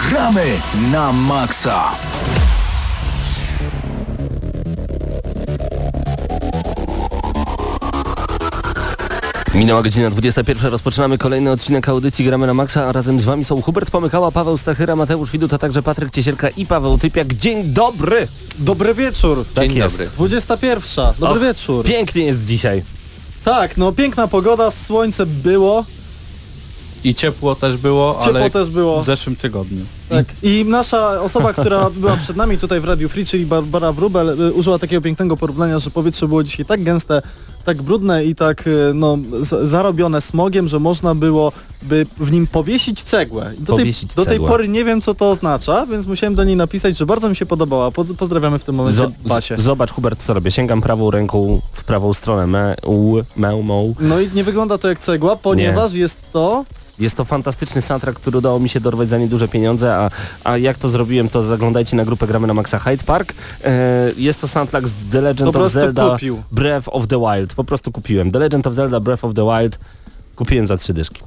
Gramy na maksa! Minęła godzina 21. Rozpoczynamy kolejny odcinek audycji Gramy na Maxa, a razem z Wami są Hubert Pomykała, Paweł Stachyra, Mateusz Widut, a także Patryk Ciesielka i Paweł Typiak. Dzień dobry! Dobry wieczór. Tak Dzień jest. dobry. 21. Dobry Och, wieczór. Pięknie jest dzisiaj. Tak, no piękna pogoda, słońce było, I ciepło też było, ciepło ale też było. w zeszłym tygodniu. Tak. I nasza osoba, która była przed nami tutaj w Radio Free, czyli Barbara Wrubel, y, użyła takiego pięknego porównania, że powietrze było dzisiaj tak gęste, tak brudne i tak y, no, zarobione smogiem, że można było by w nim powiesić cegłę. Do, tej, Powiesić do tej pory nie wiem co to oznacza, więc musiałem do niej napisać, że bardzo mi się podobała. Po, pozdrawiamy w tym momencie Zo- Basię. zobacz Hubert co robię. Sięgam prawą ręką w prawą stronę. Me, u, me, mo. No i nie wygląda to jak cegła, ponieważ jest to Jest to fantastyczny soundtrack, który udało mi się dorwać za nieduże pieniądze, a, a jak to zrobiłem, to zaglądajcie na grupę Gramy na Maxa Hyde Park. E, jest to soundtrack z The Legend of Zelda kupił. Breath of the Wild. Po prostu kupiłem. The Legend of Zelda Breath of the Wild kupiłem za trzy dyszki.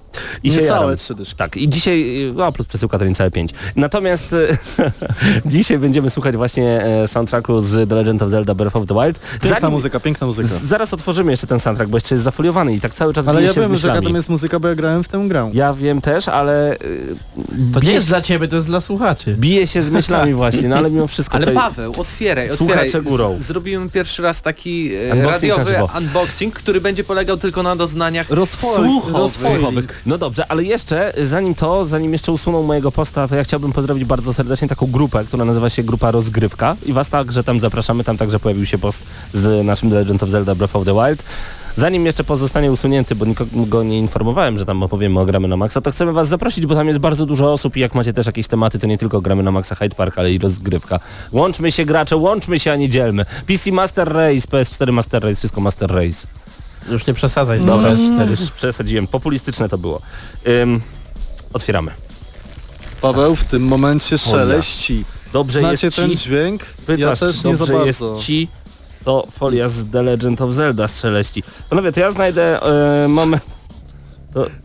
I się jaram. trzy dyszki. Tak, i dzisiaj, no plus przesyłka to niecałe 5. Natomiast e, dzisiaj będziemy słuchać właśnie e, soundtracku z The Legend of Zelda Breath of the Wild. Piękna Zanim- muzyka, piękna muzyka. z, zaraz otworzymy jeszcze ten soundtrack, bo jeszcze jest zafoliowany i tak cały czas Ale ja się z wiem, że tam jest muzyka, bo ja grałem w tę grę. Ja wiem też, ale To nie jest dla ciebie, to jest dla słuchaczy. bije się z myślami właśnie, no ale mimo wszystko Ale Paweł, otwieraj, Słuchacze otwieraj. górą. Z, zrobimy pierwszy raz taki e, Unboxing radiowy unboxing, który będzie polegał tylko na doznaniach Rozfo- No dobrze, ale jeszcze, zanim to, zanim jeszcze usuną mojego posta, to ja chciałbym pozdrowić bardzo serdecznie taką grupę, która nazywa się Grupa Rozgrywka i was także tam zapraszamy, tam także pojawił się post z naszym The Legend of Zelda Breath of the Wild. Zanim jeszcze pozostanie usunięty, bo nikogo nie informowałem, że tam opowiemy o Gramy na Maxa, to chcemy was zaprosić, bo tam jest bardzo dużo osób i jak macie też jakieś tematy, to nie tylko Gramy na Maxa Hyde Park, ale i rozgrywka. Łączmy się gracze, łączmy się, a nie dzielmy. PC Master Race, PS4 Master Race, wszystko Master Race. Już nie przesadzaj z Dobra, dobra. cztery, już przesadziłem. Populistyczne to było. Ym, otwieramy. Paweł w tym momencie szeleści. Dobrze Znacie jest ten ci. dźwięk? Pytasz, ja też czy nie za dobrze jest bardzo. ci. To folia z The Legend of Zelda strzeleści. Panowie, to ja znajdę e, moment.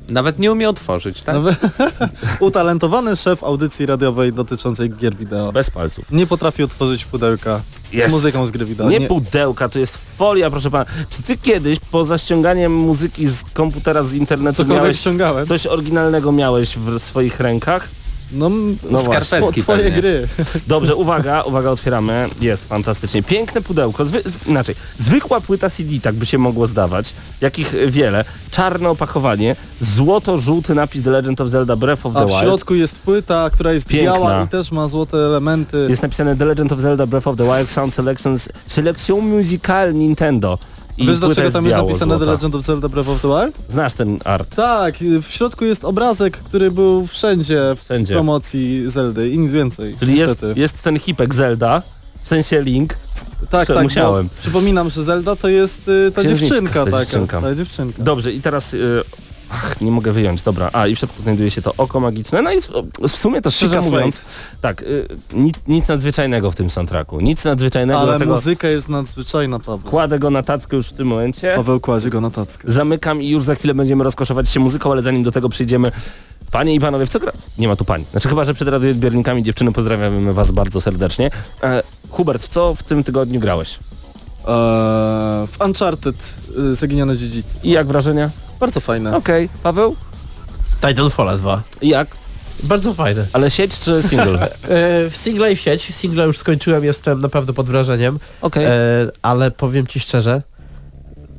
Nawet nie umie otworzyć, tak? Nawet- Utalentowany szef audycji radiowej dotyczącej gier wideo. Bez palców. Nie potrafi otworzyć pudełka Jest. z muzyką z gry wideo. Nie pudełka, to jest folia, proszę pana. Czy ty kiedyś, poza ściąganiem muzyki z komputera, z internetu, Cokolwiek miałeś ściągałem. coś oryginalnego miałeś w swoich rękach? No, No Skarpetki twoje pewnie. gry. Dobrze, uwaga, uwaga, otwieramy. Jest fantastycznie. Piękne pudełko, zwy, inaczej, zwykła płyta CD, tak by się mogło zdawać, jakich wiele. Czarne opakowanie, złoto-żółty napis The Legend of Zelda Breath of the A w Wild. środku jest płyta, która jest Piękna. biała i też ma złote elementy. Jest napisane The Legend of Zelda Breath of the Wild Sound Selections Selección Musical Nintendo. I Wiesz dlaczego tam jest biało, napisane The złota. Legend of Zelda Breath of the Wild? Znasz ten art? Tak, w środku jest obrazek, który był wszędzie w Wszędzie. promocji Zeldy i nic więcej. Czyli jest, niestety. jest ten hipek Zelda, w sensie Link. Tak, tak, musiałem. Przypominam, że Zelda to jest y, ta dziewczynka ta taka. dziewczynka. Ta dziewczynka. Dobrze, i teraz... Y, ach, nie mogę wyjąć, dobra. A, i w środku znajduje się to oko magiczne. No i w, sumie to szczerze mówiąc... Tak, y, nic, nic nadzwyczajnego w tym soundtracku. Nic nadzwyczajnego, Ale dlatego muzyka jest nadzwyczajna, Paweł. kładę go na tackę już w tym momencie. Paweł kładzie go na tackę. Zamykam i już za chwilę będziemy rozkoszować się muzyką, ale zanim do tego przyjdziemy, panie i panowie, w co gra? Nie ma tu pani. Znaczy chyba, że przed radioodbiornikami dziewczyny pozdrawiamy was bardzo serdecznie. E, Hubert, w co w tym tygodniu grałeś? Eee, w Uncharted y, Zaginione dziedzictwo. I jak wrażenia? Bardzo fajne. Okej, Paweł? Titanfalla 2. I jak? Bardzo fajne. Ale sieć czy single? E, w singla i w sieć. Singla już skończyłem, jestem naprawdę pod wrażeniem. Okej. E, ale powiem ci szczerze,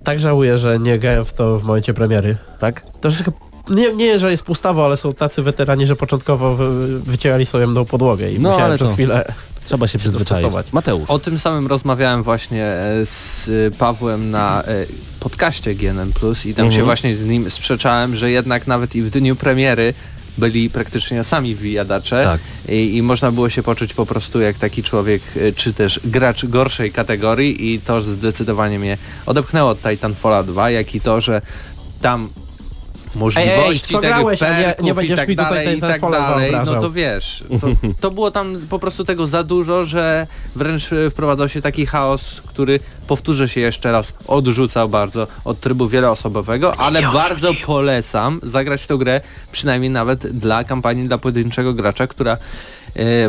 tak żałuję, że nie grałem w to w momencie premiery. Tak? Troszeczkę, nie, nie, że jest pustawo, ale są tacy weterani, że początkowo wy, wycierali sobie mną podłogę i No, musiałem ale przez to- chwilę... Trzeba się przyzwyczaić. Mateusz. O tym samym rozmawiałem właśnie e, z e, Pawłem na e, podcaście GNM Plus i tam Mhm. się właśnie z nim sprzeczałem, że jednak nawet i w dniu premiery byli praktycznie sami wyjadacze Tak. i, i można było się poczuć po prostu jak taki człowiek, czy też gracz gorszej kategorii i to zdecydowanie mnie odepchnęło od Titanfalla 2, jak i to, że tam możliwości co tego grałeś, nie- perków nie i będziesz tak mi dalej, ten- i tak dalej, no wyobrażał. to wiesz, to, to było tam po prostu tego za dużo, że wręcz e, wprowadzał się taki chaos, który powtórzę się jeszcze raz, odrzucał bardzo od trybu wieloosobowego, ale bardzo polecam zagrać w tę grę, przynajmniej nawet dla kampanii dla pojedynczego gracza, która e,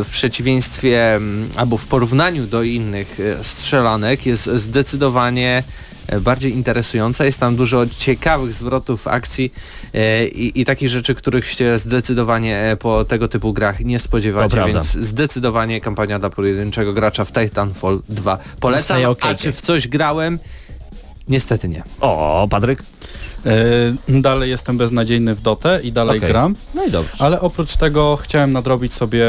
w przeciwieństwie mm, albo w porównaniu do innych e, strzelanek jest zdecydowanie bardziej interesująca. Jest tam dużo ciekawych zwrotów akcji e, i, i takich rzeczy, których się zdecydowanie e, po tego typu grach nie spodziewacie, więc zdecydowanie kampania dla pojedynczego gracza w Titanfall 2 polecam, Dostaję a czy w coś grałem? Niestety nie. O, Patryk? E, dalej jestem beznadziejny w Dotę i dalej Okej. gram, No i dobrze. ale oprócz tego chciałem nadrobić sobie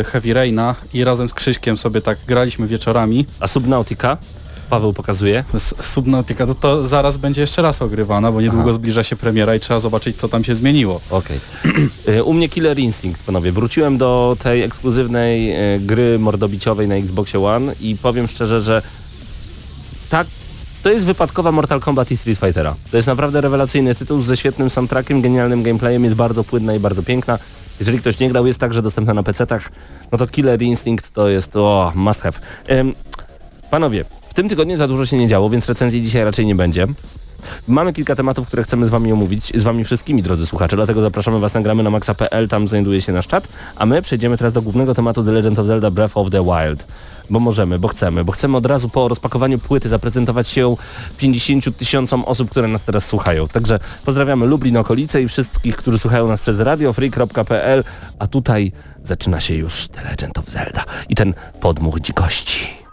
e, Heavy Raina i razem z Krzyśkiem sobie tak graliśmy wieczorami. A Subnautica? Paweł pokazuje. Subnautica to, to zaraz będzie jeszcze raz ogrywana, bo niedługo Aha. zbliża się premiera i trzeba zobaczyć co tam się zmieniło. Okej. Y, U mnie Killer Instinct, panowie. Wróciłem do tej ekskluzywnej e, gry mordobiciowej na Xboxie One i powiem szczerze, że tak, to jest wypadkowa Mortal Kombat i Street Fightera. To jest naprawdę rewelacyjny tytuł ze świetnym soundtrackiem, genialnym gameplayem, jest bardzo płynna i bardzo piękna. Jeżeli ktoś nie grał, jest także dostępna na PC-tach, no to Killer Instinct to jest, o, must have. Ym, panowie, w tym tygodniu za dużo się nie działo, więc recenzji dzisiaj raczej nie będzie. Mamy kilka tematów, które chcemy z wami omówić, z wami wszystkimi, drodzy słuchacze, dlatego zapraszamy was na gramy na maxa.pl, tam znajduje się nasz czat, a my przejdziemy teraz do głównego tematu The Legend of Zelda Breath of the Wild. Bo możemy, bo chcemy, bo chcemy od razu po rozpakowaniu płyty zaprezentować się ją 50 tysiącom osób, które nas teraz słuchają. Także pozdrawiamy Lublin, okolice i wszystkich, którzy słuchają nas przez radiofree.pl, a tutaj zaczyna się już The Legend of Zelda i ten podmuch dzikości.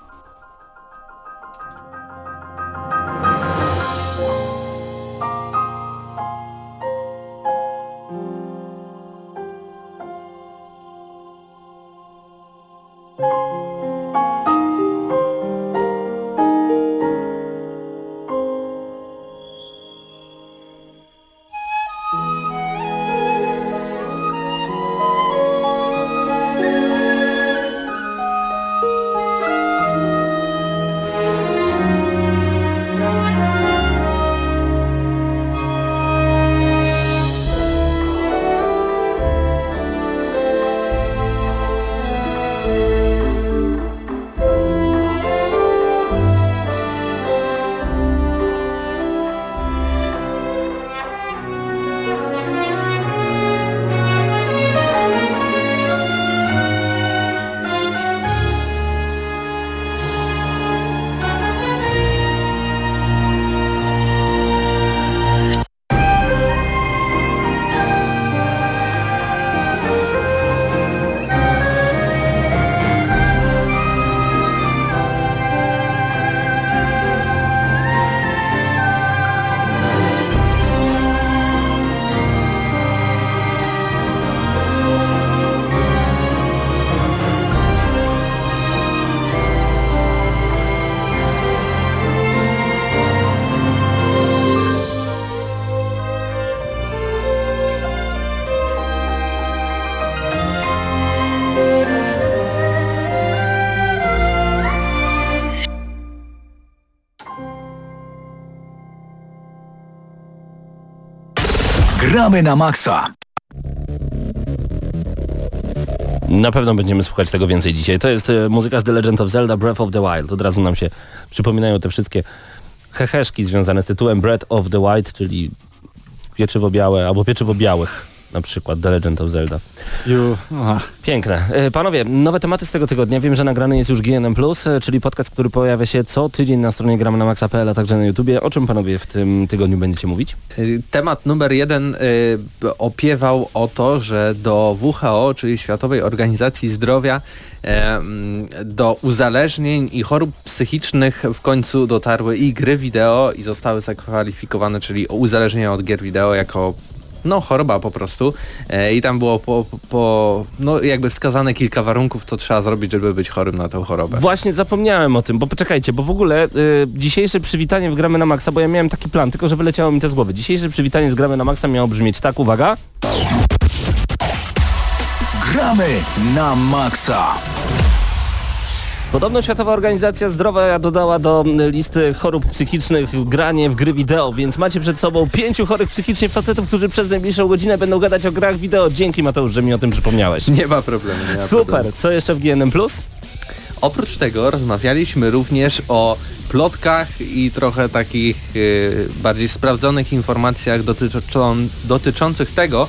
Gramy na maksa. Na pewno będziemy słuchać tego więcej dzisiaj. To jest e, muzyka z The Legend of Zelda Breath of the Wild. Od razu nam się przypominają te wszystkie heheszki związane z tytułem Breath of the Wild, czyli pieczywo białe albo pieczywo białych. Na przykład The Legend of Zelda. Aha. Piękne. E, Panowie, nowe tematy z tego tygodnia. Wiem, że nagrany jest już GNM+, e, czyli podcast, który pojawia się co tydzień na stronie gramy na maxa.pl, a także na YouTubie. O czym panowie w tym tygodniu będziecie mówić? Y, Temat numer jeden y, opiewał o to, że do WHO, czyli Światowej Organizacji Zdrowia, e, do uzależnień i chorób psychicznych w końcu dotarły i gry wideo i zostały zakwalifikowane, czyli uzależnienia od gier wideo jako no choroba po prostu e, i tam było po, po, no jakby wskazane kilka warunków, co trzeba zrobić, żeby być chorym na tę chorobę. Właśnie zapomniałem o tym, bo poczekajcie, bo w ogóle y, dzisiejsze przywitanie w Gramy na Maxa, bo ja miałem taki plan, tylko że wyleciało mi to z głowy. Dzisiejsze przywitanie z Gramy na Maxa miało brzmieć tak, uwaga. Gramy na maksa. Podobno Światowa Organizacja Zdrowia dodała do listy chorób psychicznych granie w gry wideo, więc macie przed sobą pięciu chorych psychicznie facetów, którzy przez najbliższą godzinę będą gadać o grach wideo. Dzięki Mateusz, że mi o tym przypomniałeś. Nie ma problemu. Nie ma Super, Problemu. co jeszcze w GNM+. Oprócz tego rozmawialiśmy również o plotkach i trochę takich y, bardziej sprawdzonych informacjach dotyczą, dotyczących tego,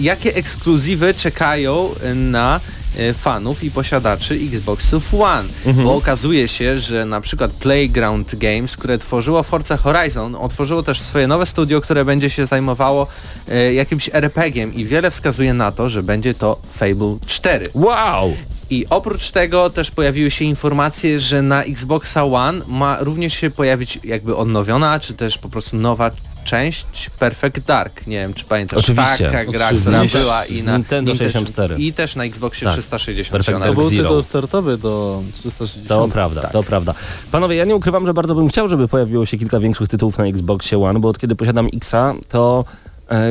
jakie ekskluzywy czekają na y, fanów i posiadaczy Xboxów One, bo okazuje się, że na przykład Playground Games, które tworzyło Forza Horizon, otworzyło też swoje nowe studio, które będzie się zajmowało y, jakimś RPG-iem i wiele wskazuje na to, że będzie to Fable 4. Wow! I oprócz tego też pojawiły się informacje, że na Xboxa One ma również się pojawić jakby odnowiona, czy też po prostu nowa część Perfect Dark. Nie wiem, czy pamiętasz. Oczywiście. Taka gra, Oczywiście. która była i na Nintendo 64. I też na Xboxie Tak. 360. Perfect ona To Dark był Zero. tytuł startowy do 360. To prawda, Tak. to prawda. Panowie, ja nie ukrywam, że bardzo bym chciał, żeby pojawiło się kilka większych tytułów na Xboxie One, bo od kiedy posiadam Xa, to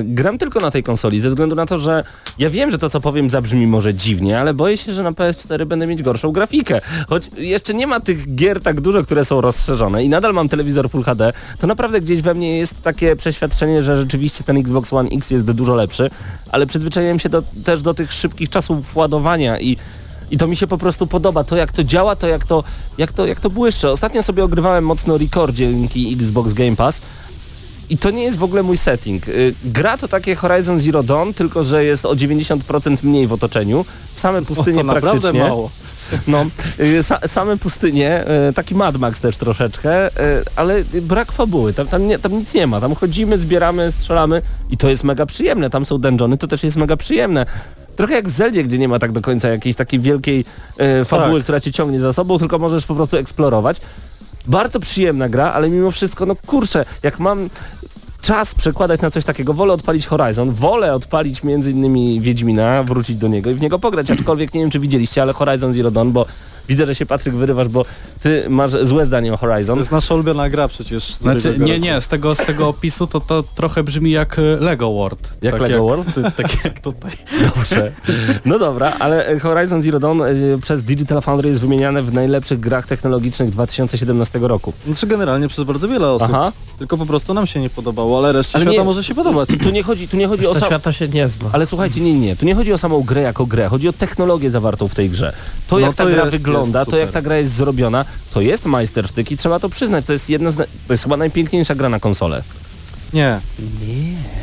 gram tylko na tej konsoli, ze względu na to, że ja wiem, że to co powiem zabrzmi może dziwnie, ale boję się, że na PS4 będę mieć gorszą grafikę. Choć jeszcze nie ma tych gier tak dużo, które są rozszerzone i nadal mam telewizor Full HD, to naprawdę gdzieś we mnie jest takie przeświadczenie, że rzeczywiście ten Xbox One X jest dużo lepszy, ale przyzwyczaiłem się do, też do tych szybkich czasów ładowania i i to mi się po prostu podoba. To jak to działa, to jak to, jak to, jak to błyszcze. Ostatnio sobie ogrywałem mocno Record dzięki Xbox Game Pass. I to nie jest w ogóle mój setting. Y, Gra to takie Horizon Zero Dawn, tylko że jest o 90% mniej w otoczeniu. Same pustynie naprawdę praktycznie. mało. No, y, sa, same pustynie, y, taki Mad Max też troszeczkę, ale brak fabuły, tam, tam, nie, tam nic nie ma, tam chodzimy, zbieramy, strzelamy i to jest mega przyjemne, tam są dungeony, to też jest mega przyjemne. Trochę jak w Zeldzie, gdzie nie ma tak do końca jakiejś takiej wielkiej fabuły, Tak. która cię ciągnie za sobą, tylko możesz po prostu eksplorować. Bardzo przyjemna gra, ale mimo wszystko, no kurczę, jak mam czas przekładać na coś takiego, wolę odpalić Horizon, wolę odpalić między innymi Wiedźmina, wrócić do niego i w niego pograć, aczkolwiek nie wiem czy widzieliście, ale Horizon Zero Dawn, bo widzę, że się Patryk wyrywasz, bo ty masz złe zdanie o To Horizon. jest nasza ulubiona gra przecież. Znaczy, nie, nie, z tego, z tego opisu to, to trochę brzmi jak Lego World. Jak tak Lego World? Ty, tak jak tutaj. Dobrze. No dobra, ale Horizon Zero Dawn e, przez Digital Foundry jest wymieniane w najlepszych grach technologicznych 2017 roku. Znaczy generalnie przez bardzo wiele osób. Aha. Tylko po prostu nam się nie podobało, ale reszcie Ale świata nie- może się podobać. Tu nie chodzi, tu nie chodzi o sam... świata się nie zna. Ale słuchajcie, nie, nie, tu nie chodzi o samą grę jako grę, chodzi o technologię zawartą w tej grze. To No jak ta to gra jest- wygląda, jest to jak ta gra jest zrobiona, to jest majstersztyk i trzeba to przyznać, to jest jedna z... To jest chyba najpiękniejsza gra na konsolę. Nie.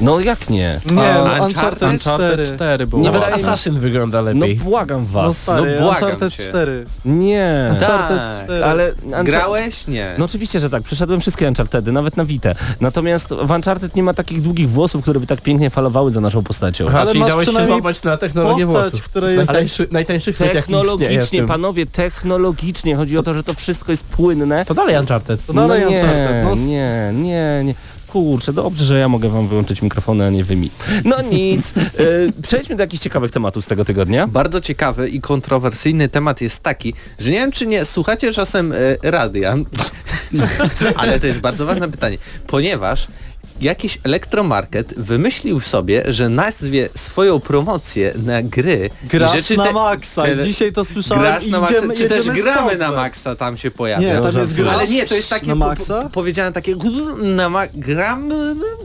No jak nie? Nie, A, no, Uncharted? Uncharted 4. Uncharted 4 było. Nie mi się- Assassin wygląda No lepiej. błagam No was. stary, no błagam Uncharted cię. 4. nie. Uncharted Tak, 4. Ale Unchar- Grałeś? Nie. No oczywiście, że tak. Przeszedłem wszystkie Unchartedy, nawet na Vita. Natomiast w Uncharted nie ma takich długich włosów, które by tak pięknie falowały za naszą postacią. Aha, Ale czyli dałeś się złapać na technologię postać, włosów. która jest- Najtańszy, najtańszych Technologicznie, panowie, technologicznie. Chodzi o to, że to wszystko jest płynne. To dalej Uncharted. To dalej no nie, Uncharted. No, nie, nie, nie. Kurczę, dobrze, że ja mogę wam wyłączyć mikrofony, a nie wy mi. No nic. Y, przejdźmy do jakichś ciekawych tematów z tego tygodnia. Bardzo ciekawy i kontrowersyjny temat jest taki, że nie wiem czy nie słuchacie czasem e, radia, ale to jest bardzo ważne pytanie, ponieważ jakiś elektromarket wymyślił sobie, że nazwie swoją promocję na gry Grasz rzeczy na te- maksa tele- dzisiaj to słyszałem Grasz na maksa, idziemy, czy też gramy na maksa tam się pojawia. Nie, tam jest żartuję. gra. Ale nie, to jest takie, Na maksa? po, powiedziane takie na ma, gram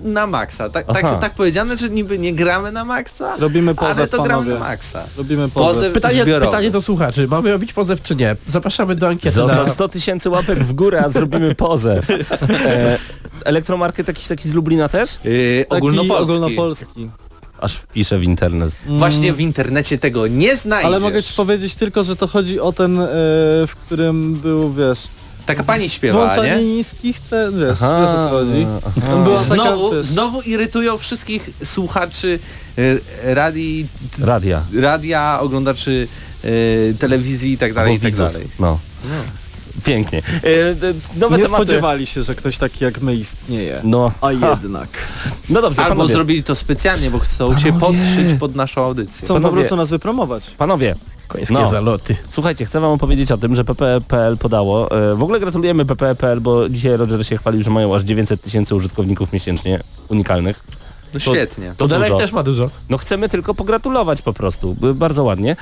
na maksa. Tak, tak, tak powiedziane, że niby nie gramy na maksa, Robimy pozew, ale to gramy panowie. na maksa. Robimy pozew. Pozew Pytanie, zbiorowy. pytanie do słuchaczy. Mamy robić pozew czy nie? Zapraszamy do ankiety Zostaw na... 100 tysięcy łapek w górę, a zrobimy pozew. E, elektromarket jakiś taki z Lublina też? Yy, Taki ogólnopolski. ogólnopolski. Aż wpiszę w internet. Właśnie w internecie tego nie znajdziesz. Ale mogę ci powiedzieć tylko, że to chodzi o ten, e, w którym był, wiesz, Taka pani śpiewała, włączanie nie? niskich cen, wiesz, Aha, wiesz o co chodzi. była taka, Znowu, znowu irytują wszystkich słuchaczy radii, t- Radia. radia, oglądaczy y, telewizji i tak dalej, i tak dalej. No. Pięknie. E, nowe nie tematy. spodziewali się, że ktoś taki jak my istnieje. No, A ha. jednak. no dobrze, Albo panowie. zrobili to specjalnie, bo chcą cię podszyć pod naszą audycję. Chcą po Panowie. prostu nas wypromować. Panowie, Końskie No. zaloty. słuchajcie, chcę wam opowiedzieć o tym, że PPE.pl podało. E, w ogóle gratulujemy PPE.pl, bo dzisiaj Roger się chwalił, że mają aż 900 tysięcy użytkowników miesięcznie unikalnych. No świetnie. To dużo. też ma dużo. No chcemy tylko pogratulować po prostu. Bardzo ładnie.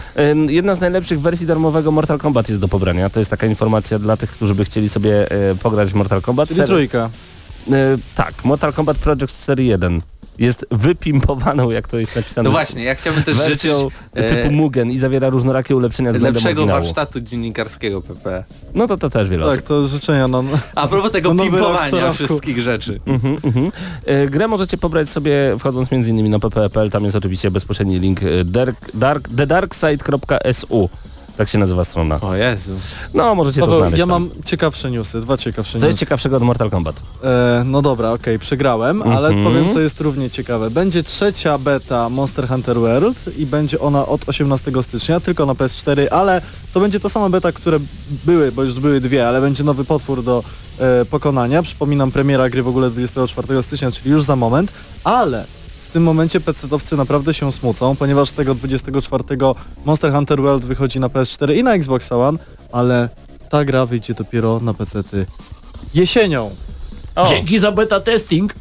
Jedna z najlepszych wersji darmowego Mortal Kombat jest do pobrania. To jest taka informacja dla tych, którzy by chcieli sobie e, pograć w Mortal Kombat. Czyli Ser- trójka. e, tak, Mortal Kombat Project Series 1 jest wypimpowaną, jak to jest napisane. No właśnie, ja chciałbym też życzyć wersją e, typu Mugen i zawiera różnorakie ulepszenia względem lepszego oryginału. warsztatu dziennikarskiego PP. No to to też wiele Tak, osób. to życzenia no. A propos tego No nowy rok co pimpowania roku. wszystkich rzeczy. Mhm, mhm. E, Grę możecie pobrać sobie wchodząc m.in. na pp.pl, tam jest oczywiście bezpośredni link e, dark, dark, thedarkside.su. Tak się nazywa strona. O Jezu. No, możecie to Paweł, znaleźć ja tam. mam ciekawsze newsy, dwa ciekawsze Co jest ciekawszego od Mortal Kombat? E, no dobra, okej, przegrałem, ale Mhm. powiem co jest równie ciekawe. Będzie trzecia beta Monster Hunter World i będzie ona od 18 stycznia, tylko na PS4, ale to będzie ta sama beta, które były, bo już były dwie, ale będzie nowy potwór do e, pokonania. Przypominam, premiera gry w ogóle 24 stycznia, czyli już za moment, ale w tym momencie PC-owcy naprawdę się smucą, ponieważ tego 24 Monster Hunter World wychodzi na PS4 i na Xbox One, ale ta gra wyjdzie dopiero na PC-ty jesienią. O, Dzięki za beta testing.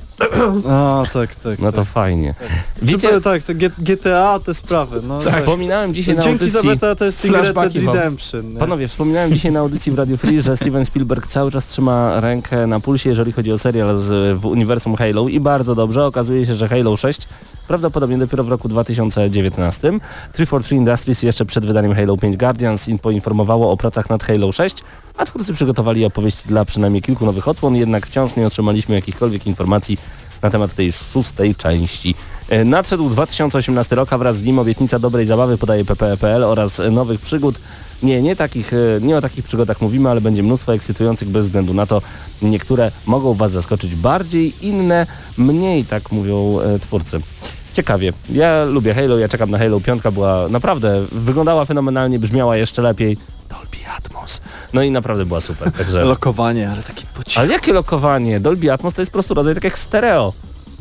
A, tak, tak. no to tak. fajnie. Wiecie, Wiecie, tak, GTA, te sprawy. No, tak. wspominałem dzisiaj na Dzięki za audycji... beta testing Red. Redemption. Nie? Panowie, wspominałem dzisiaj na audycji w Radio Free, że Steven Spielberg cały czas trzyma rękę na pulsie, jeżeli chodzi o serial z, w uniwersum Halo i bardzo dobrze. Okazuje się, że Halo 6 prawdopodobnie dopiero w roku 2019. 343 Industries jeszcze przed wydaniem Halo 5 Guardians in- poinformowało o pracach nad Halo 6, a twórcy przygotowali opowieść dla przynajmniej kilku nowych odsłon, jednak wciąż nie otrzymaliśmy jakichkolwiek informacji na temat tej szóstej części. E, Nadszedł 2018 rok, a wraz z nim obietnica dobrej zabawy podaje PPE.pl oraz nowych przygód. Nie, nie, takich, e, nie o takich przygodach mówimy, ale będzie mnóstwo ekscytujących bez względu na to. Niektóre mogą Was zaskoczyć bardziej, inne mniej, tak mówią e, twórcy. Ciekawie. Ja lubię Halo, ja czekam na Halo. Piątka była naprawdę, wyglądała fenomenalnie, brzmiała jeszcze lepiej. Dolby Atmos. No i naprawdę była super. Także... Lokowanie, ale taki pocisk. Ale jakie lokowanie? Dolby Atmos to jest po prostu rodzaj tak jak stereo.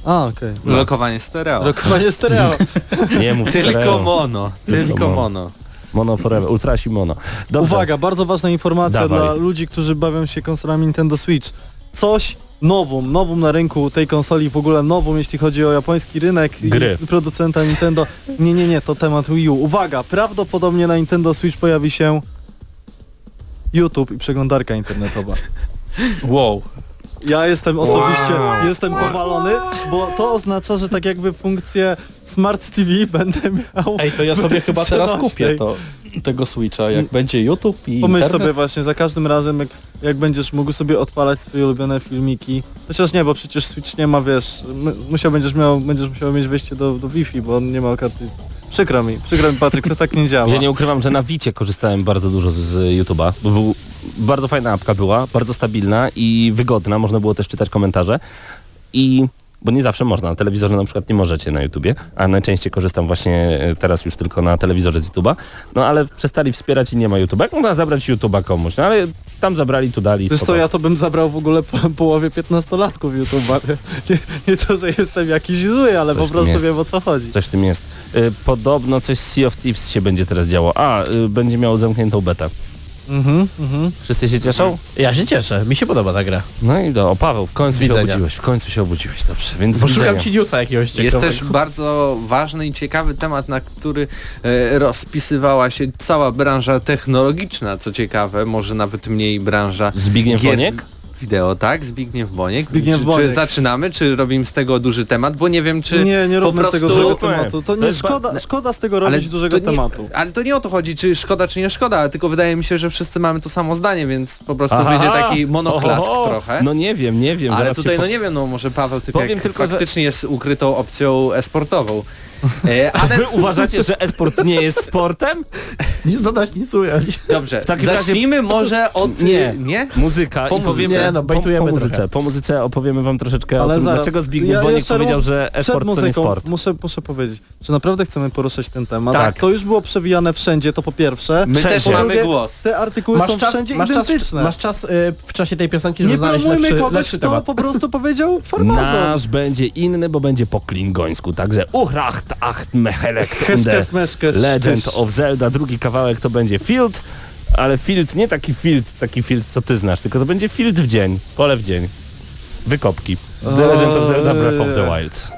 A, okej. Lokowanie stereo. Lokowanie stereo. Nie mów Tylko stereo. mono. Tylko Tylko mono. mono. Mono forever, ultrasi mono. Dobrze. Uwaga, bardzo ważna informacja Dawaj. dla ludzi, którzy bawią się konsolami Nintendo Switch. Coś nowum, nowum na rynku tej konsoli, w ogóle nowum, jeśli chodzi o japoński rynek Gry. i producenta Nintendo. Nie, nie, nie, to temat Wii U. Uwaga, prawdopodobnie na Nintendo Switch pojawi się YouTube i przeglądarka internetowa. Wow. Ja jestem osobiście, jestem powalony, bo to oznacza, że tak jakby funkcję Smart TV będę miał. Ej, to ja sobie chyba teraz kupię to, tego Switcha, jak będzie YouTube i Pomyśl internet. sobie właśnie, za każdym razem jak, jak będziesz mógł sobie odpalać swoje ulubione filmiki. Chociaż nie, bo przecież Switch nie ma, wiesz, musiał, będziesz, miał, będziesz musiał mieć wejście do, do Wi-Fi, bo on nie ma karty. Przykro mi, przykro mi Patryk, to tak nie działa. Ja nie ukrywam, że na Wicie korzystałem bardzo dużo z, z YouTube'a, bo był, bardzo fajna apka była, bardzo stabilna i wygodna, można było też czytać komentarze i bo nie zawsze można, na telewizorze na przykład nie możecie na YouTubie, a najczęściej korzystam właśnie e, teraz już tylko na telewizorze z YouTube'a, no ale przestali wspierać i nie ma YouTube'a. Jak można zabrać YouTube'a komuś? No ale tam zabrali, tu dali. Co, ja to bym zabrał w ogóle po połowie 15-latków YouTube'a. Nie, nie to, że jestem jakiś zły, ale Coś po prostu wiem o co chodzi. Coś w tym jest. Y, Podobno coś z Sea of Thieves się będzie teraz działo. A, y, będzie miało zamkniętą betę. Mhm, mhm. Wszyscy się cieszą? Ja się cieszę, mi się podoba ta gra. No i do, o Paweł, w końcu się obudziłeś, w końcu się obudziłeś, dobrze, więc Bo widzenia. szukam ci newsa jakiegoś Jest ciekawego. też bardzo ważny i ciekawy temat, na który e, rozpisywała się cała branża technologiczna, co ciekawe, może nawet mniej branża Zbigniew gier Boniek? Wideo, tak? Zbigniew Boniek. Zbigniew czy, Boniek. czy zaczynamy, czy robimy z tego duży temat, bo nie wiem, czy nie, nie po róbmy z tego prostu... dużego tematu. To nie szkoda, szkoda z tego robić dużego to nie, tematu. Ale to nie o to chodzi, czy szkoda, czy nie szkoda, tylko wydaje mi się, że wszyscy mamy to samo zdanie, więc po prostu Aha. wyjdzie taki monoklask Oho, trochę. No nie wiem, nie wiem. ale tutaj, no po- nie wiem, no może Paweł typ Powiem jak tylko, że- faktycznie jest ukrytą opcją esportową. E, ale Wy uważacie, że esport nie jest sportem? Nic dodać, nic ująć. dobrze, W takim razie- zacznijmy może od... Nie. nie? Muzyka Po i powiemy... muzyce. Nie, no, po, bejtujemy po muzyce, trochę. po muzyce opowiemy wam troszeczkę o Ale tym, zaraz, dlaczego Zbigniew ja Boniek powiedział, że esport to nie sport. muszę, muszę powiedzieć, czy naprawdę chcemy poruszać ten temat. Tak. To już było przewijane wszędzie, to po pierwsze. My też Wszędzie. Po mamy głos. Te artykuły są wszędzie masz czas, identyczne. masz czas y, w czasie tej piosenki, żeby nie znaleźć lepszy, kogoś, lepszy kto temat. po prostu powiedział farmazon. Nasz będzie inny, bo będzie po klingońsku, także uchracht acht meszkew, Legend of Zelda, drugi kawałek to będzie Field, ale Field nie taki Field, taki Field co ty znasz, tylko to będzie Field w dzień, pole w dzień. Wykopki. The Legend of Zelda Breath of the Wild.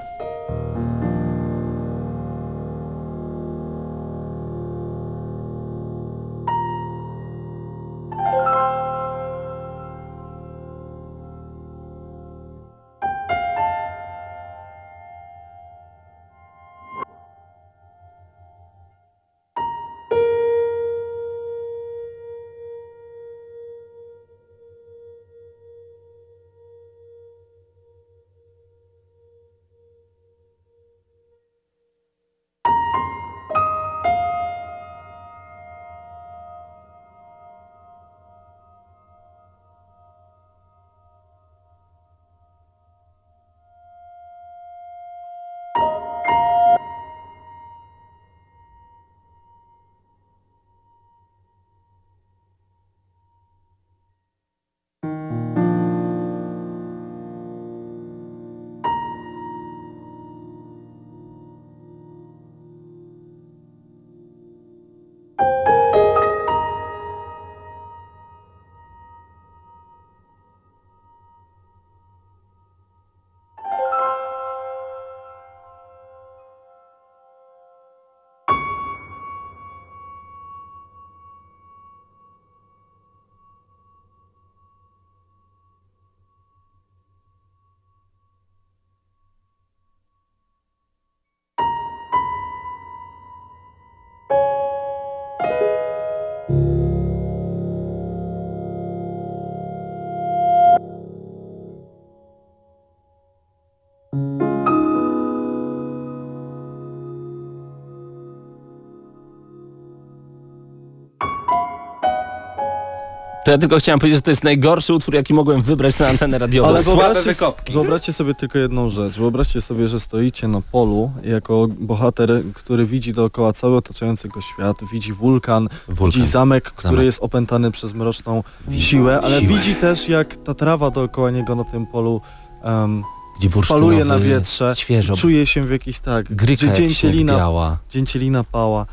To ja tylko chciałem powiedzieć, że to jest najgorszy utwór, jaki mogłem wybrać na antenę radiową. Ale Słabe wyobraźcie, wykopki. wyobraźcie sobie tylko jedną rzecz. Wyobraźcie sobie, że stoicie na polu jako bohater, który widzi dookoła cały otaczający go świat, widzi wulkan, Wulkan. widzi zamek, który Zamek. jest opętany przez mroczną siłę, ale siłę. widzi też jak ta trawa dookoła niego na tym polu um, Gdzie faluje na wietrze, Świeżo. czuje się w jakiś tak, Gryka gdzie dzięcielina, dzięcielina pała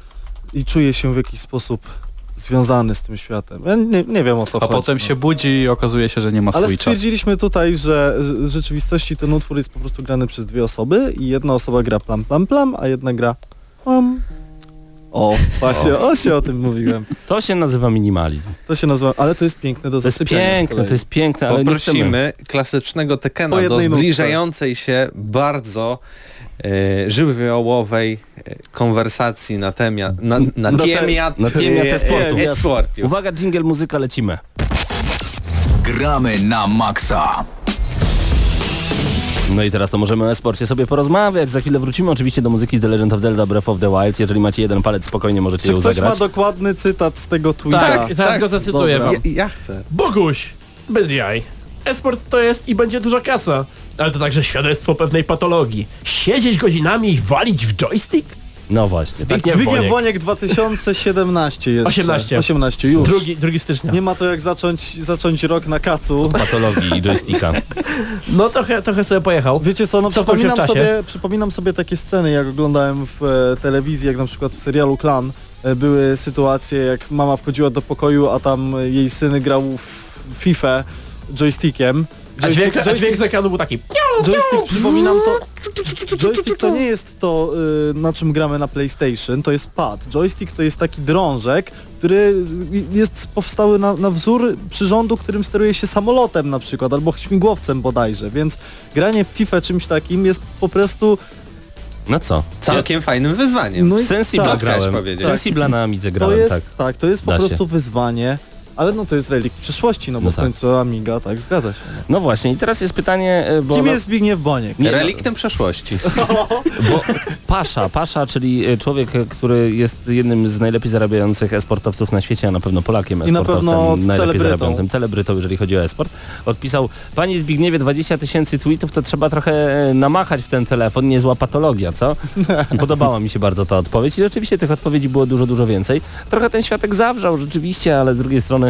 i czuje się w jakiś sposób związany z tym światem. Ja nie, nie wiem o co A chodzi. potem no. się budzi i okazuje się, że nie ma Ale switcha. stwierdziliśmy tutaj, że w rzeczywistości ten utwór jest po prostu grany przez dwie osoby i jedna osoba gra plam plam plam, a jedna gra plam. O, właśnie, o się o tym mówiłem. To się nazywa minimalizm. To się nazywa, ale to jest piękne do To jest zasypiania. piękne, to jest piękne, ale nie chcemy. Poprosimy klasycznego Tekena do jednej nutce. zbliżającej się bardzo żywiołowej e, konwersacji na temat na, na Na te- temat na temat e, e-sportu. e. Uwaga, jingle, muzyka, lecimy. Gramy na maksa. No i teraz to możemy o e-sporcie sobie porozmawiać. Za chwilę wrócimy oczywiście do muzyki z The Legend of Zelda Breath of the Wild. Jeżeli macie jeden palec, spokojnie możecie Czy ją ktoś zagrać. ma dokładny cytat z tego tweeta? Tak, zaraz go zacytuję Dobra. wam. Ja, ja chcę. Boguś, bez jaj. Esport to jest i będzie duża kasa. Ale to także świadectwo pewnej patologii. Siedzieć godzinami i walić w joystick? No właśnie. Tak. Zbigniew Zbigniew Boniek. Boniek 2017 jeszcze. 18. 18 już. Drugi, drugi stycznia. Nie ma to jak zacząć, zacząć rok na kacu. Patologii i joysticka. No trochę, trochę sobie pojechał. Wiecie co, no w przypominam sobie, przypominam sobie takie sceny, jak oglądałem w e, telewizji, jak na przykład w serialu Klan. E, były sytuacje, jak mama wchodziła do pokoju, a tam jej syn grał w FIFA joystickiem. A dźwięk, a joystick, dźwięk z ekranu był taki... joystick, przypominam to, joystick to nie jest to, y, na czym gramy na PlayStation, to jest pad. Joystick to jest taki drążek, który jest powstały na, na wzór przyrządu, którym steruje się samolotem na przykład, albo śmigłowcem bodajże, więc granie w FIFA czymś takim jest po prostu No co? Całkiem fajnym wyzwaniem. No i Sensibla tak, grałem. powiedzieć. Sensibla na Amidze to grałem, jest, tak. tak. to jest po Da się. prostu wyzwanie, ale no to jest relikt przyszłości, no bo No w tak. końcu Amiga, tak, zgadza się. No. No właśnie i teraz jest pytanie, e, bo... Kim no- jest Zbigniew Boniek? Nie, no- Reliktem przeszłości. Bo Pasza, Pasza, czyli e, człowiek, e, który jest jednym z najlepiej zarabiających esportowców na świecie, a na pewno Polakiem I na esportowcem, pewno najlepiej celebrytą. zarabiającym, celebrytą, jeżeli chodzi o esport, odpisał, Panie Zbigniewie, 20 tysięcy tweetów, to trzeba trochę e, namachać w ten telefon, niezła patologia, co? Podobała mi się bardzo ta odpowiedź i rzeczywiście tych odpowiedzi było dużo, dużo więcej. Trochę ten światek zawrzał rzeczywiście, ale z drugiej strony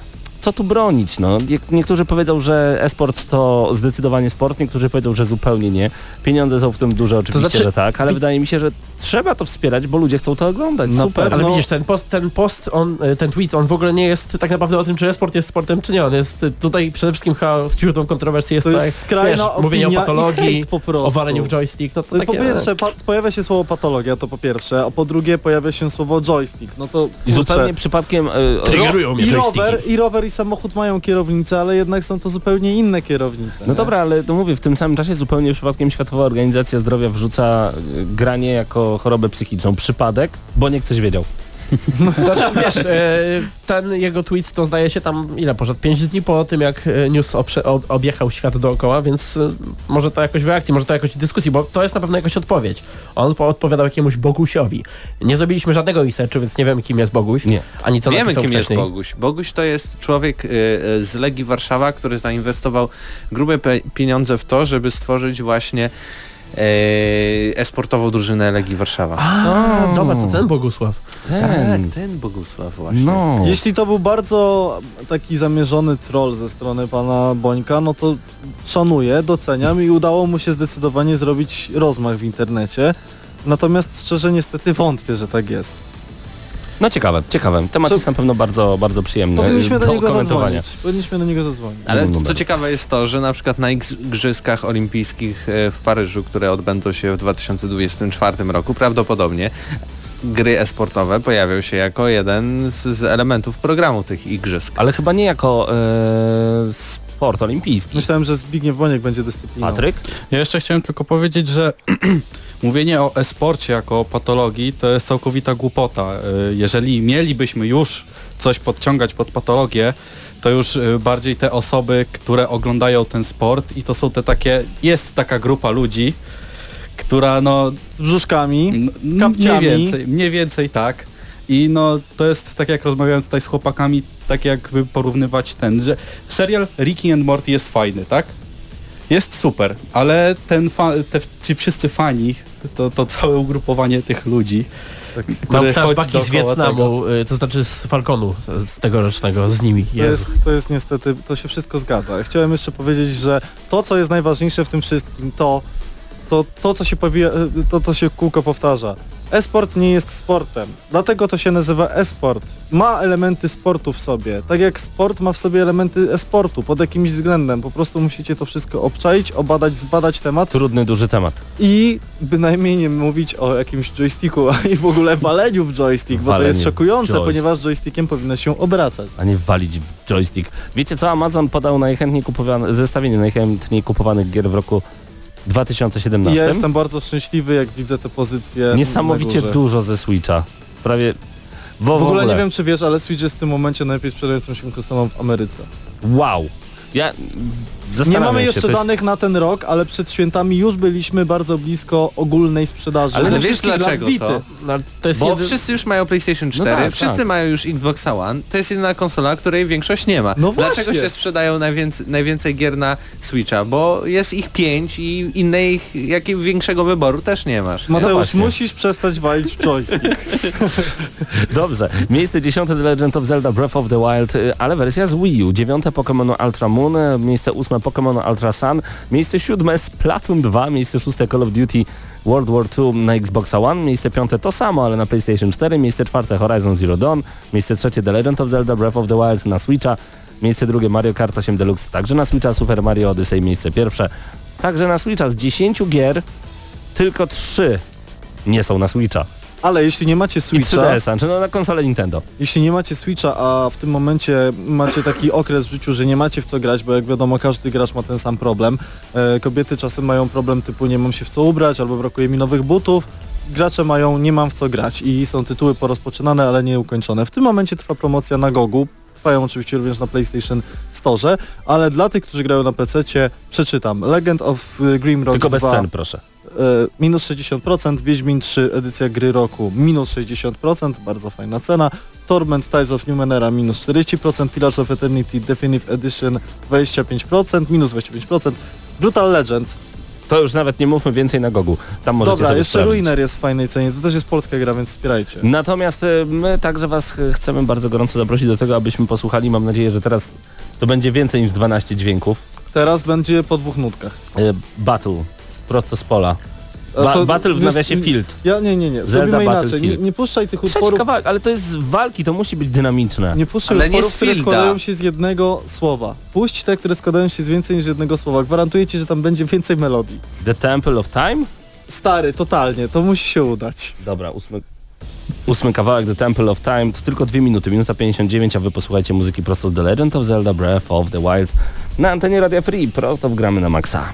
co tu bronić, no. Nie- Niektórzy powiedzą, że e-sport to zdecydowanie sport, niektórzy powiedzą, że zupełnie nie. Pieniądze są w tym duże, oczywiście, znaczy- że tak, ale wydaje mi się, że trzeba to wspierać, bo ludzie chcą to oglądać. Na Super. pewno. Ale No. widzisz, ten post, ten post, on, y, ten tweet, on w ogóle nie jest tak naprawdę o tym, czy sport jest sportem, czy nie. On jest y, tutaj przede wszystkim chyba źródłem kontrowersji jest To tutaj, jest skrajna wiesz, mówienie o patologii, po prostu. o waleniu w joystick. No to No po pierwsze, pa pojawia się słowo patologia, to po pierwsze, a po drugie pojawia się słowo joystick. No to I zupełnie przypadkiem... e, Triggerują mnie i joysticki. rower, i rower i samochód mają kierownicę, ale jednak są to zupełnie inne kierownice. No nie? dobra, ale to mówię, w tym samym czasie zupełnie przypadkiem Światowa Organizacja Zdrowia wrzuca y, granie jako chorobę psychiczną. Przypadek, bo nie ktoś wiedział. Znaczy, wiesz, e, ten jego tweet to zdaje się tam, ile poszedł, 5 dni po tym, jak e, news objechał świat dookoła, więc e, może to jakoś w reakcji, może to jakoś w dyskusji, bo to jest na pewno jakaś odpowiedź. On po- odpowiadał jakiemuś Bogusiowi. Nie zrobiliśmy żadnego researchu, więc nie wiemy, kim jest Boguś, Nie. ani co Wiemy, kim wcześniej. jest Boguś. Boguś to jest człowiek z Legii Warszawa, który zainwestował grube pieniądze w to, żeby stworzyć właśnie esportową drużynę Legii Warszawa. A, dobra, to ten Bogusław. Ten. Tak, ten Bogusław właśnie. No. Jeśli to był bardzo taki zamierzony troll ze strony pana Bońka, no to szanuję, doceniam i udało mu się zdecydowanie zrobić rozmach w internecie. Natomiast szczerze niestety wątpię, że tak jest. No ciekawe, ciekawe. Temat Co- jest na pewno bardzo, bardzo przyjemny Powinniśmy do do niego komentowania. zadzwonić. Powinniśmy do niego zadzwonić. Ale co ciekawe jest to, że na przykład na Igrzyskach Olimpijskich e, w Paryżu, które odbędą się w 2024 roku, prawdopodobnie gry esportowe pojawią się jako jeden z, z elementów programu tych igrzysk. Ale chyba nie jako e, sport olimpijski. Myślałem, że Zbigniew Boniek będzie dyscypliną. Patryk? Ja jeszcze chciałem tylko powiedzieć, że mówienie o e-sporcie jako o patologii to jest całkowita głupota. Y, Jeżeli mielibyśmy już coś podciągać pod patologię, to już y, bardziej te osoby, które oglądają ten sport i to są te takie, jest taka grupa ludzi, która no Z brzuszkami. Kapciami. Mniej więcej, mniej więcej tak. I no to jest tak jak rozmawiałem tutaj z chłopakami, tak jakby porównywać ten, że serial Ricky and Morty jest fajny, tak? Jest super, ale ten fa- te, ci wszyscy fani, to, to całe ugrupowanie tych ludzi, Tak. Mam flashbacki z dookoła tego. Wietnamu, y, to znaczy z Falconu, z tegorocznego, z nimi. To jest, to jest niestety, to się wszystko zgadza. Chciałem jeszcze powiedzieć, że to, co jest najważniejsze w tym wszystkim, to to, to co się powie, to, to się kółko powtarza. E-sport nie jest sportem, dlatego to się nazywa e-sport. Ma elementy sportu w sobie, tak jak sport ma w sobie elementy e-sportu pod jakimś względem. Po prostu musicie to wszystko obczaić, obadać, zbadać temat Trudny, duży temat. i bynajmniej nie mówić o jakimś joysticku i w ogóle waleniu w joystick, bo to jest szokujące, joystick. ponieważ joystickiem powinno się obracać. a nie walić w joystick. Wiecie co, Amazon podał najchętniej kupowane, zestawienie najchętniej kupowanych gier w roku 2017. ja jestem bardzo szczęśliwy, jak widzę te pozycje. Niesamowicie dużo ze Switcha. Prawie... W, W ogóle nie wiem, czy wiesz, ale Switch jest w tym momencie najlepiej sprzedającą się konsolą w Ameryce. Wow. Ja Nie mamy się, jeszcze jest- danych na ten rok, ale przed świętami już byliśmy bardzo blisko ogólnej sprzedaży. Ale wiesz dlaczego to? No, to jest Bo jedy... wszyscy już mają PlayStation 4, tak, wszyscy tak. mają już Xbox One, to jest jedyna konsola, której większość nie ma. No Dlaczego właśnie. się sprzedają najwięcej, najwięcej gier na Switcha? Bo jest ich pięć i innej, jakiego większego wyboru też nie masz. nie? Mateusz, właśnie. musisz przestać walić w joystick. Dobrze. Miejsce dziesiąte The Legend of Zelda Breath of the Wild, y, ale wersja z Wii U. Dziewiąte Pokémon Ultra Moon, y, miejsce ósme Pokémon Ultra Sun, miejsce siódme Splatoon 2, miejsce szóste Call of Duty World War II na Xbox One, miejsce piąte to samo, ale na PlayStation 4, miejsce czwarte Horizon Zero Dawn, miejsce trzecie The Legend of Zelda Breath of the Wild na Switcha, miejsce drugie Mario Kart 8 Deluxe, także na Switcha. Super Mario Odyssey miejsce pierwsze, także na Switcha. Z 10 gier tylko 3 nie są na Switcha. Ale jeśli nie macie I Switcha, 3DS-a, czy no na konsolę Nintendo. jeśli nie macie Switcha, a w tym momencie macie taki okres w życiu, że nie macie w co grać, bo jak wiadomo każdy gracz ma ten sam problem. E, kobiety czasem mają problem typu nie mam się w co ubrać albo brakuje mi nowych butów. Gracze mają nie mam w co grać i są tytuły porozpoczynane, ale nie ukończone. W tym momencie trwa promocja na Gogu. Trwają oczywiście również na PlayStation Store, ale dla tych, którzy grają na PC, przeczytam. Legend of e, Grimrock Tylko bez 2 cen, proszę. e, minus 60%, Wiedźmin 3 edycja gry roku minus 60%, bardzo fajna cena, Torment Ties of Numenera minus 40%, Pillars of Eternity Definitive Edition 25%, minus 25%, Brutal Legend To już nawet nie mówmy więcej na Gogu. Tam możecie Dobra, sobie jeszcze sprawdzić. Ruiner jest w fajnej cenie, to też jest polska gra, więc wspierajcie. Natomiast y, my także Was chcemy bardzo gorąco zaprosić do tego, abyśmy posłuchali. Mam nadzieję, że teraz to będzie więcej niż 12 dźwięków. Teraz będzie po dwóch nutkach. Y, Battle, prosto z pola. Ba to- battle w nawiasie Field. Ja nie, nie, nie. Zelda Zrobimy inaczej. Nie, nie puszczaj tych Trzeci utworów. kawałek, ale to jest z walki, to musi być dynamiczne. Nie puszczaj Ale nie utworów, z które składają się z jednego słowa. Puść te, które składają się z więcej niż jednego słowa. Gwarantuję ci, że tam będzie więcej melodii. The Temple of Time? Stary, totalnie, to musi się udać. Dobra, ósmy, ósmy kawałek The Temple of Time to tylko dwie minuty, minuta 59, a wy posłuchajcie muzyki prosto z The Legend of Zelda Breath of the Wild na antenie Radia Free, prosto w gramy na maksa.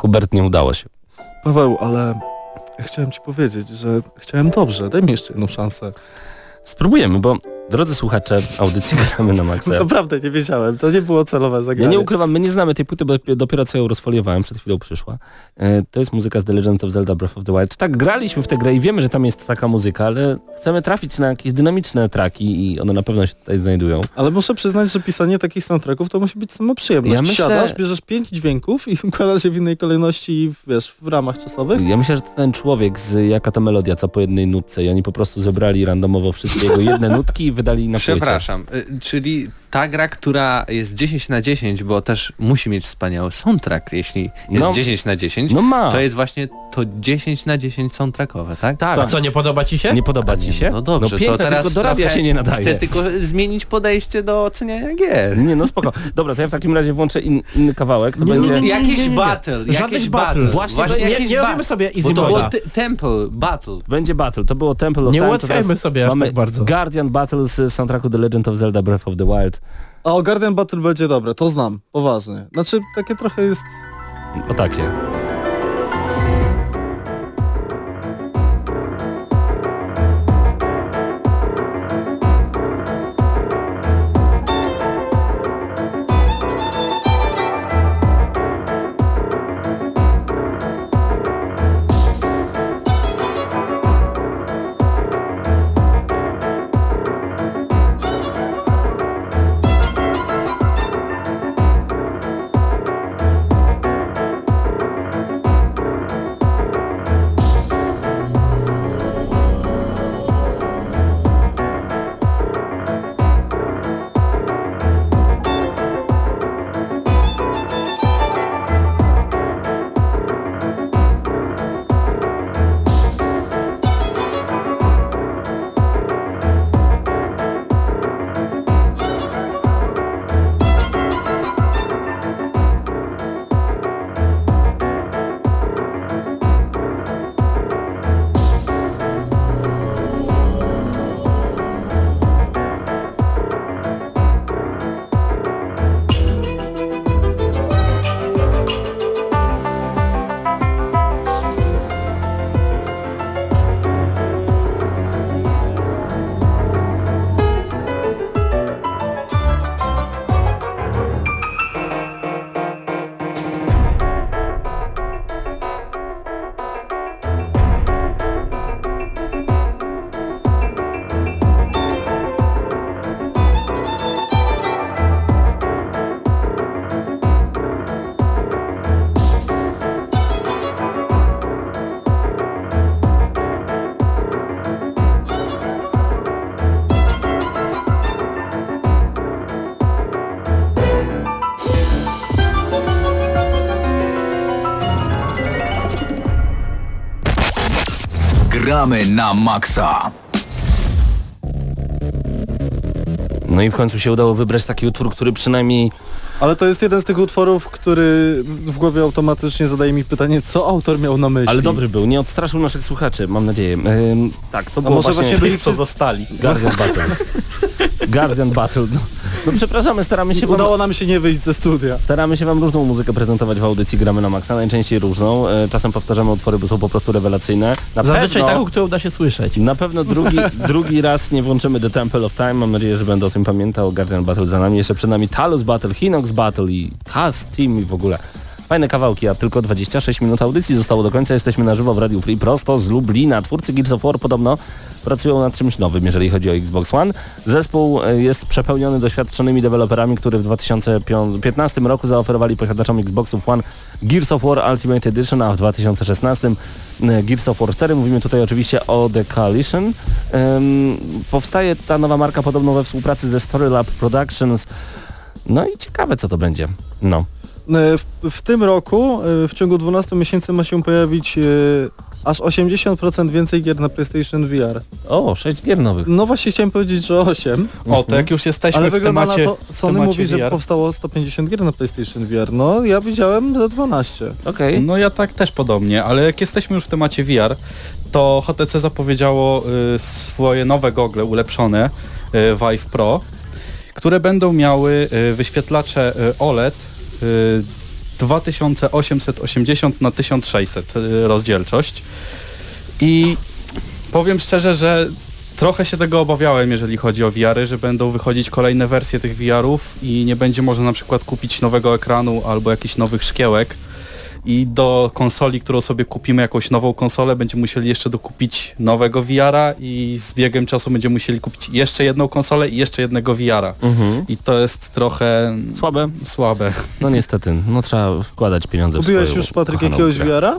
Hubert, nie udało się. Paweł, ale chciałem ci powiedzieć, że chciałem dobrze. Daj mi jeszcze jedną szansę. Spróbujemy, bo drodzy słuchacze audycji gramy na maksa. Naprawdę nie wiedziałem, to nie było celowe Ja zagranie. nie ukrywam, my nie znamy tej płyty, bo dopiero co ją rozfoliowałem, przed chwilą przyszła. E, To jest muzyka z The Legend of Zelda Breath of the Wild. Tak, graliśmy w tę grę i wiemy, że tam jest taka muzyka, ale chcemy trafić na jakieś dynamiczne traki i one na pewno się tutaj znajdują. Ale muszę przyznać, że pisanie takich soundtracków to musi być sama przyjemność. Ja myślę- Siadasz, bierzesz pięć dźwięków i układasz je w innej kolejności i wiesz, w ramach czasowych. Ja myślę, że to ten człowiek z jaka to melodia, co po jednej nutce i oni po prostu zebrali randomowo wszystkie jego jedne nutki i wydali na płycie. Przepraszam, czyli ta gra, która jest 10 na 10, bo też musi mieć wspaniały soundtrack, jeśli jest No. 10 na 10, No ma. to jest właśnie to 10 na 10 soundtrackowe, tak? Tak, A co, nie podoba ci się? nie podoba ci się? No dobrze, no piękne, to teraz tylko do radia trochę się nie nadaje. Chcę tylko zmienić podejście do oceniania gier. Nie, no spoko. Dobra, to ja w takim razie włączę in, inny kawałek, to Nie, nie, będzie... nie, Jakiś nie, nie. battle, jakiś battle. battle. Właśnie, nie, jakiś nie ba- robimy sobie easy Bo to było temple, battle. Będzie Battle, to było Temple of Nie Time. ułatwiajmy sobie aż Mamy tak bardzo. Guardian Battle z soundtracku The Legend of Zelda Breath of the Wild. A o Guardian Battle będzie dobre, to znam, poważnie. Znaczy, takie trochę jest... O takie. No No i w końcu się udało wybrać taki utwór, który przynajmniej Ale to jest jeden z tych utworów, który w głowie automatycznie zadaje mi pytanie, co autor miał na myśli. Ale dobry był, nie odstraszył naszych słuchaczy, mam nadzieję. Ym, tak, to A było może właśnie... właśnie byli Co zostali. Guardian Battle. Guardian Battle. No, no przepraszamy, staramy się wam, Udało nam się nie wyjść ze studia. staramy się wam różną muzykę prezentować w audycji Gramy na Maxa, najczęściej różną. E, Czasem powtarzamy utwory, bo są po prostu rewelacyjne. Na Zazwyczaj pewno, taką, którą da się słyszeć. na pewno drugi, drugi raz nie włączymy The Temple of Time. Mam nadzieję, że będę o tym pamiętał. Guardian Battle za nami. Jeszcze przed nami Talus Battle, Hinox Battle i Has Team i w ogóle. Fajne kawałki, a tylko 26 minut audycji zostało do końca. Jesteśmy na żywo w Radio Free prosto z Lublina. Twórcy Gears of War podobno pracują nad czymś nowym, jeżeli chodzi o Xbox One. Zespół e, jest przepełniony doświadczonymi deweloperami, którzy w 2015 roku zaoferowali posiadaczom Xboxów One Gears of War Ultimate Edition, a w 2016 e, Gears of War 4. Mówimy tutaj oczywiście o The Coalition. Ym, powstaje ta nowa marka podobno we współpracy ze Storylab Productions. No i ciekawe co to będzie. No. E, W, w tym roku, e, w ciągu 12 miesięcy ma się pojawić e, aż 80% więcej gier na PlayStation VR. O, 6 gier nowych. No właśnie chciałem powiedzieć, że 8, O, to jak już jesteśmy ale w temacie, na to, Sony temacie mówi, że VR. powstało 150 gier na PlayStation VR. No ja widziałem za 12. Okej. No ja tak też podobnie, ale jak jesteśmy już w temacie VR, to HTC zapowiedziało y, swoje nowe gogle ulepszone y, Vive Pro, które będą miały y, wyświetlacze y, OLED 2880 na 1600 y, rozdzielczość. I powiem szczerze, że trochę się tego obawiałem, jeżeli chodzi o VR-y, że będą wychodzić kolejne wersje tych VR-ów i nie będzie można na przykład kupić nowego ekranu albo jakichś nowych szkiełek i do konsoli, którą sobie kupimy, jakąś nową konsolę, będziemy musieli jeszcze dokupić nowego VR-a i z biegiem czasu będziemy musieli kupić jeszcze jedną konsolę i jeszcze jednego VR-a. Mhm. I to jest trochę Słabe? słabe. No niestety, no trzeba wkładać pieniądze w Kupiłeś już, Patryk, jakiegoś. VR-a?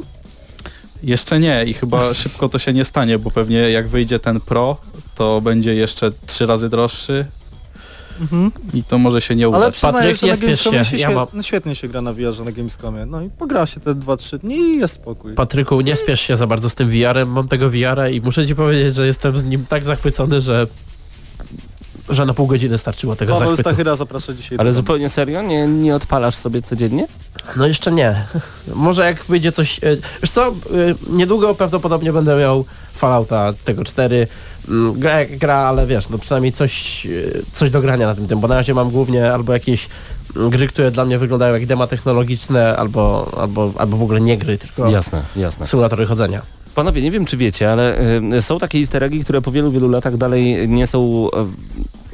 Jeszcze nie i chyba szybko to się nie stanie, bo pewnie jak wyjdzie ten Pro, to będzie jeszcze trzy razy droższy Mhm. i to może się nie udać. Ale przyznaję, Patryk, że nie na spiesz Gamescomie się, się, ja świet... mam- no, świetnie się gra na VR-ze na Gamescomie. No i pogra się te 2-3 dni i jest spokój. Patryku, nie spiesz się za bardzo z tym VR-em. Mam tego VR-a i muszę ci powiedzieć, że jestem z nim tak zachwycony, że że na pół godziny starczyło tego Paweł zachwytu. Stachyra zaprasza dzisiaj. Ale zupełnie serio? Nie, nie odpalasz sobie codziennie? No jeszcze nie. Może jak wyjdzie coś... e, Wiesz co, e, niedługo prawdopodobnie będę miał Fallouta tego 4. Mm, Gra jak gra, ale wiesz, no przynajmniej coś, e, coś do grania na tym tym, bo na razie mam głównie albo jakieś mm, gry, które dla mnie wyglądają jak dema technologiczne, albo, albo, albo w ogóle nie gry, tylko Jasne, jasne. symulatory chodzenia. Panowie, nie wiem czy wiecie, ale y, są takie easter eggi, które po wielu, wielu latach dalej nie są y,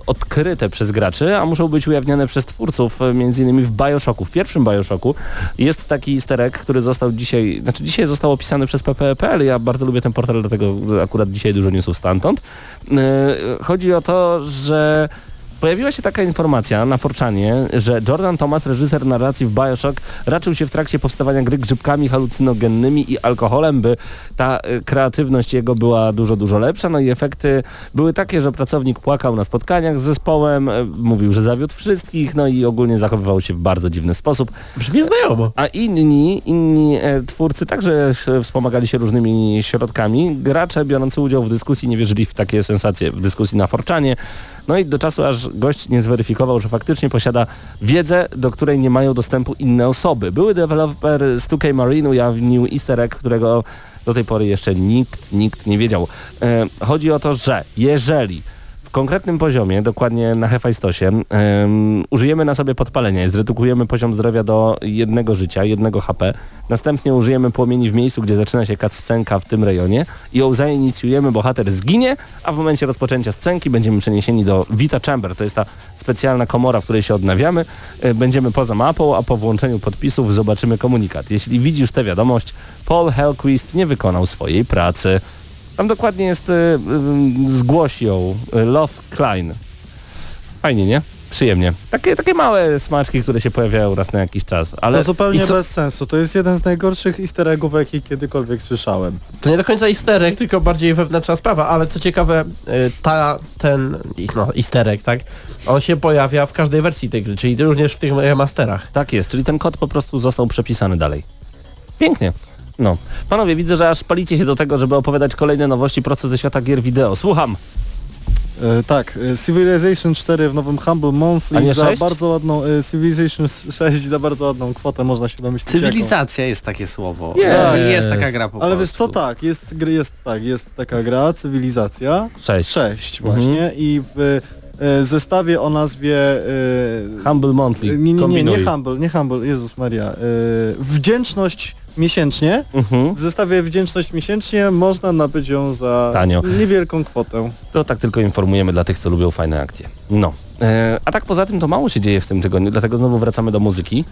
odkryte przez graczy, a muszą być ujawnione przez twórców, y, między innymi w Bioshocku. W pierwszym Bioshocku jest taki easter egg, który został dzisiaj, znaczy dzisiaj został opisany przez PPE.pl, ja bardzo lubię ten portal, dlatego akurat dzisiaj dużo newsów stamtąd. Y, Chodzi o to, że Pojawiła się taka informacja na Forczanie, że Jordan Thomas, reżyser narracji w Bioshock, raczył się w trakcie powstawania gry grzybkami halucynogennymi i alkoholem, by ta y, kreatywność jego była dużo, dużo lepsza. No i efekty były takie, że pracownik płakał na spotkaniach z zespołem, y, mówił, że zawiódł wszystkich, no i ogólnie zachowywał się w bardzo dziwny sposób. Brzmi znajomo. A inni, inni e, twórcy także wspomagali się różnymi środkami. Gracze biorący udział w dyskusji nie wierzyli w takie sensacje w dyskusji na Forczanie. No i do czasu aż gość nie zweryfikował, że faktycznie posiada wiedzę, do której nie mają dostępu inne osoby. Były deweloper z 2K Marine ujawnił easter egg, którego do tej pory jeszcze nikt, nikt nie wiedział. E, chodzi o to, że jeżeli konkretnym poziomie, dokładnie na Hefajstosie, um, użyjemy na sobie podpalenia i zredukujemy poziom zdrowia do jednego życia, jednego HP. Następnie użyjemy płomieni w miejscu, gdzie zaczyna się cutscenka w tym rejonie i ją zainicjujemy, bohater zginie, a w momencie rozpoczęcia scenki będziemy przeniesieni do Vita Chamber. To jest ta specjalna komora, w której się odnawiamy. E, Będziemy poza mapą, a po włączeniu podpisów zobaczymy komunikat. Jeśli widzisz tę wiadomość, Paul Hellquist nie wykonał swojej pracy. Tam dokładnie jest, y, y, zgłoś ją, y, Love Klein. Fajnie, nie? Przyjemnie. Takie, takie małe smaczki, które się pojawiają raz na jakiś czas, ale to zupełnie co- bez sensu. To jest jeden z najgorszych easter eggów, jaki kiedykolwiek słyszałem. To nie do końca easter egg, tylko bardziej wewnętrzna sprawa, ale co ciekawe, y, ta, ten no, easter egg, tak, on się pojawia w każdej wersji tej gry, czyli również w tych remasterach. tak jest, czyli ten kod po prostu został przepisany dalej. Pięknie. No. Panowie, widzę, że aż palicie się do tego, żeby opowiadać kolejne nowości prosto ze świata gier wideo. Słucham. E, tak, e, Civilization 4 w nowym Humble Monthly za bardzo ładną, e, Civilization 6 za bardzo ładną kwotę, można się domyślić jaką. Cywilizacja jest takie słowo. Jest. Jest taka gra po Ale wiesz co, tak, jest, gry- jest, tak, jest taka gra, Cywilizacja Sześć. 6 Mhm. właśnie i w e, zestawie o nazwie... E, Humble Monthly. nie, nie, nie, nie Humble, nie Humble, Jezus Maria. E, wdzięczność miesięcznie, Mhm. w zestawie wdzięczność miesięcznie można nabyć ją za Tanio. niewielką kwotę. To tak tylko informujemy dla tych, co lubią fajne akcje. No. E, a tak poza tym to mało się dzieje w tym tygodniu, dlatego znowu wracamy do muzyki.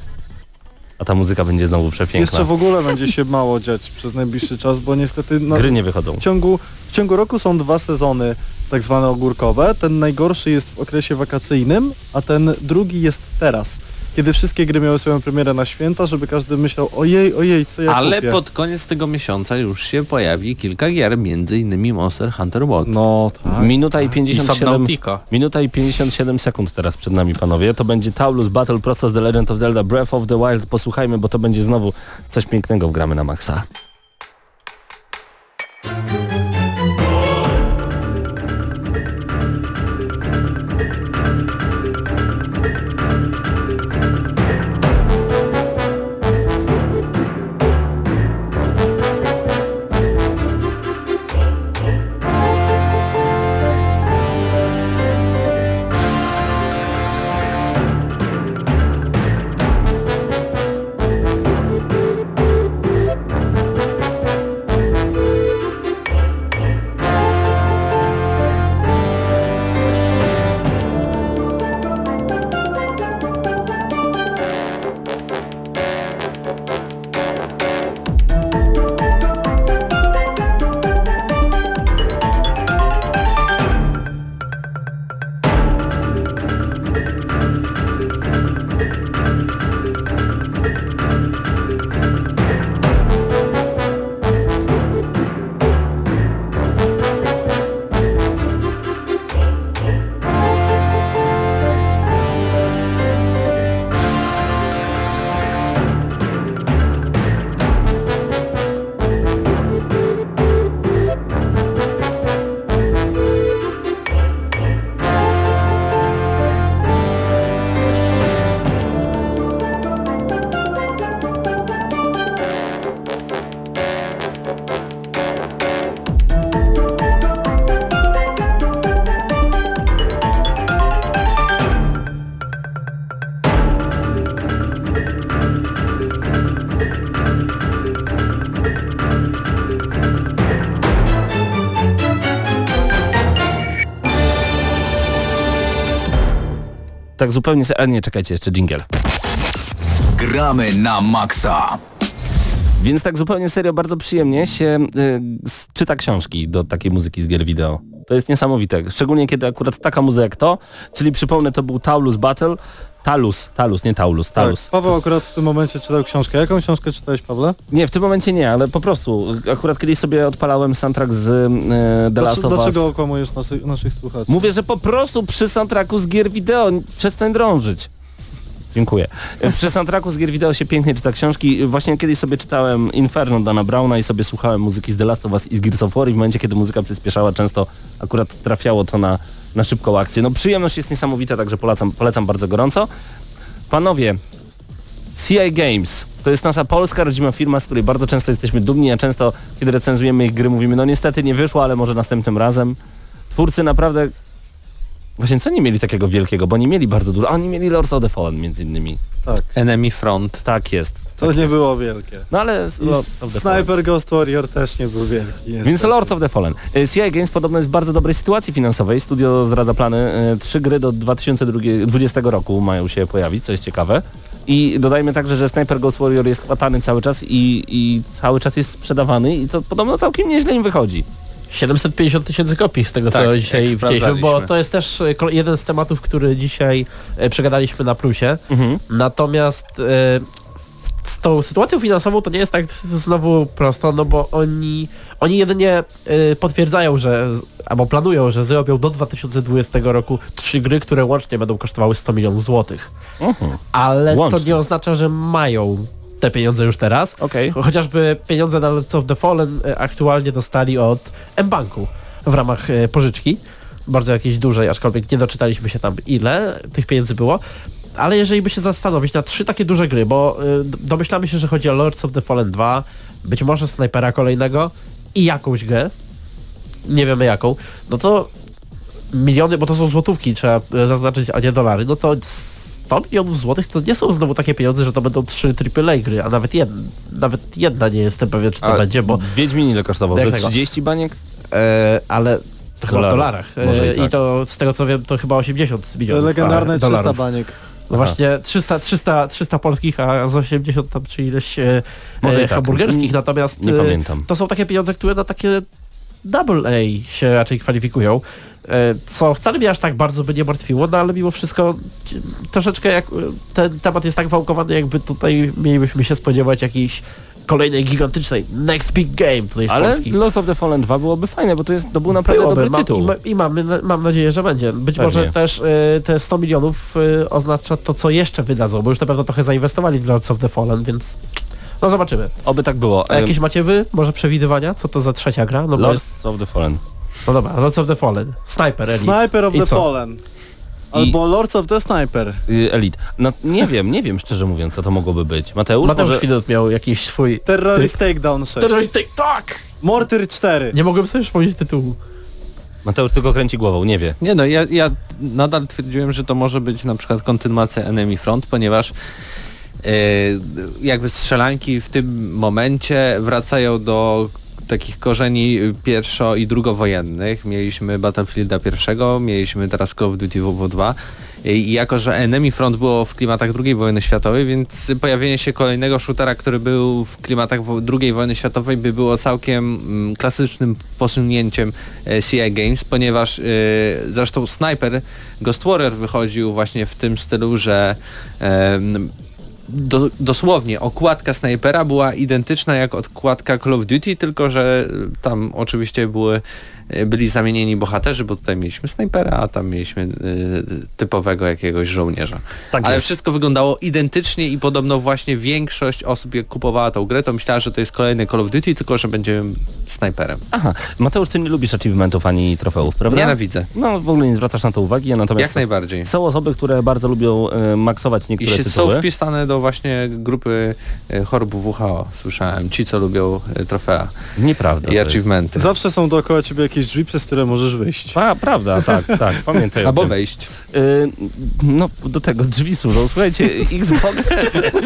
A ta muzyka będzie znowu przepiękna. Jeszcze w ogóle będzie się mało dziać przez najbliższy czas, bo niestety no, Gry nie wychodzą. w, ciągu, w ciągu roku są dwa sezony tak zwane ogórkowe. Ten najgorszy jest w okresie wakacyjnym, a ten drugi jest teraz. Kiedy wszystkie gry miały swoją premierę na święta, żeby każdy myślał ojej, ojej, co ja Ale kupię. pod koniec tego miesiąca już się pojawi kilka gier, między innymi Monster Hunter World. No tak. Minuta i I 57 Subnautica. Minuta i 57 sekund teraz przed nami, panowie. To będzie Taulus Battle prosto z The Legend of Zelda Breath of the Wild. Posłuchajmy, bo to będzie znowu coś pięknego w gramy na maksa. Tak zupełnie... se- A nie, czekajcie, jeszcze jingle. Gramy na maksa. Więc tak zupełnie serio, bardzo przyjemnie się y, czyta książki do takiej muzyki z gier wideo. To jest niesamowite, szczególnie kiedy akurat taka muzyka jak to, czyli przypomnę, to był Taulus Battle, Talus, Talus, nie Taulus, Tak, Talus. Paweł akurat w tym momencie czytał książkę. Jaką książkę czytałeś, Pawle? Nie, w tym momencie nie, ale po prostu, akurat kiedyś sobie odpalałem soundtrack z y, The Last Dlaczego, of Us. dlaczego okłamujesz naszych, naszych słuchaczy? Mówię, że po prostu przy soundtracku z gier wideo, przestań drążyć. Dziękuję. E, Przy soundtracku z gier wideo się pięknie czyta książki. Właśnie kiedyś sobie czytałem Inferno Dana Browna i sobie słuchałem muzyki z The Last of Us i z Gears of War i w momencie, kiedy muzyka przyspieszała, często akurat trafiało to na, na szybką akcję. No przyjemność jest niesamowita, także polecam, polecam bardzo gorąco. Panowie, CI Games to jest nasza polska rodzima firma, z której bardzo często jesteśmy dumni, a często kiedy recenzujemy ich gry mówimy, no niestety nie wyszło, ale może następnym razem. Twórcy naprawdę Właśnie co nie mieli takiego wielkiego, bo nie mieli bardzo dużo. A oni mieli Lords of the Fallen między innymi. Tak, Enemy Front. Tak jest. to nie było wielkie. No ale Fallen. Sniper Ghost Warrior też nie był wielki. Więc niestety. Lords of the Fallen. Y, CI Games podobno jest w bardzo dobrej sytuacji finansowej. Studio zdradza plany. y, Trzy gry do 2020 roku mają się pojawić, co jest ciekawe. I dodajmy także, że Sniper Ghost Warrior jest chwatany cały czas i, i cały czas jest sprzedawany i to podobno całkiem nieźle im wychodzi. 750 tysięcy kopii z tego Tak, co dzisiaj widzieliśmy, bo to jest też e, jeden z tematów, który dzisiaj e, przegadaliśmy na plusie. Mhm. Natomiast e, z tą sytuacją finansową to nie jest tak znowu prosto, no bo oni, oni jedynie e, potwierdzają, że albo planują, że zrobią do 2020 roku trzy gry, które łącznie będą kosztowały 100 milionów złotych. Mhm. Ale Łącznie. to nie oznacza, że mają te pieniądze już teraz. Okej. Chociażby pieniądze na Lords of the Fallen e, aktualnie dostali od M-Banku w ramach e, pożyczki. bardzo jakiejś dużej, aczkolwiek nie doczytaliśmy się tam ile tych pieniędzy było. Ale jeżeli by się zastanowić na trzy takie duże gry, bo d- domyślamy się, że chodzi o Lords of the Fallen 2, być może snajpera kolejnego i jakąś grę, nie wiemy jaką, no to miliony, bo to są złotówki, trzeba e, zaznaczyć, a nie dolary, no to 100 milionów złotych to nie są znowu takie pieniądze, że to będą trzy AAA gry, a nawet jedna, nawet jedna nie jestem pewien, czy to A będzie, bo Wiedźmin ile kosztował? Tego? 30 baniek? e, ale to chyba w dolarach. E, i I tak. to z tego co wiem, to chyba 80 milionów Legendarne a, 300 dolarów. baniek. No właśnie 300, 300, 300 polskich, a z 80 tam czy ileś e, Może i e, tak. hamburgerskich, natomiast nie e, pamiętam. to są takie pieniądze, które na takie double A się raczej kwalifikują. E, Co wcale mnie aż tak bardzo by nie martwiło, no ale mimo wszystko troszeczkę jak e, ten temat jest tak wałkowany, jakby tutaj mielibyśmy się spodziewać jakiejś kolejnej gigantycznej next big game tutaj z Ale Polski. Lost of the Fallen 2 byłoby fajne, bo to, jest, to był naprawdę Byłoby, dobry tytuł. I, ma- i mamy, mam nadzieję, że będzie. Być Pewnie. może też e, te 100 milionów e, oznacza to, co jeszcze wydadzą, bo już na pewno trochę zainwestowali w Lords of the Fallen, więc no zobaczymy. Oby tak było. A jakieś macie wy może przewidywania? Co to za trzecia gra? No, jest, of the Fallen. No dobra, Lords of the Fallen, Sniper Elite. Sniper of I the co? Fallen. Albo Lords of the Sniper. Y, Elite. No nie wiem, nie wiem szczerze mówiąc, co to mogłoby być. Mateusz, Mateusz może... Miał jakiś swój... Terrorist Takedown 6. Terrorist tak! Mortyr 4. Nie mogłem sobie przypomnieć tytułu. Mateusz tylko kręci głową, nie wie. Nie no, ja, ja nadal twierdziłem, że to może być na przykład kontynuacja Enemy Front, ponieważ e, jakby strzelanki w tym momencie wracają do takich korzeni pierwszo- i drugowojennych. Mieliśmy Battlefielda pierwszego, mieliśmy teraz Call of Duty WW 2 i jako, że Enemy Front było w klimatach II wojny światowej, więc pojawienie się kolejnego shootera, który był w klimatach II wojny światowej by było całkiem mm, klasycznym posunięciem e, CI Games, ponieważ e, zresztą Sniper Ghost Warrior wychodził właśnie w tym stylu, że do, dosłownie okładka snajpera była identyczna jak okładka Call of Duty, tylko że tam oczywiście były, byli zamienieni bohaterzy, bo tutaj mieliśmy snajpera, a tam mieliśmy y, typowego jakiegoś żołnierza. Tak Ale jest. wszystko wyglądało identycznie i podobno właśnie większość osób jak kupowała tą grę, to myślała, że to jest kolejny Call of Duty, tylko że będziemy snajperem. Aha, Mateusz, ty nie lubisz achievementów ani trofeów, prawda? Nienawidzę. No w ogóle nie zwracasz na to uwagi, a natomiast Jak najbardziej. są osoby, które bardzo lubią e, maksować I niektóre się są tytuły. wpisane do właśnie grupy y, chorób WHO, słyszałem. Ci, co lubią y, trofea Nieprawda. i achievementy. Zawsze są dookoła ciebie jakieś drzwi, przez które możesz wyjść. A, prawda, tak, tak, pamiętaj o Albo wejść. Y, no, do tego drzwi służą. Słuchajcie, Xbox,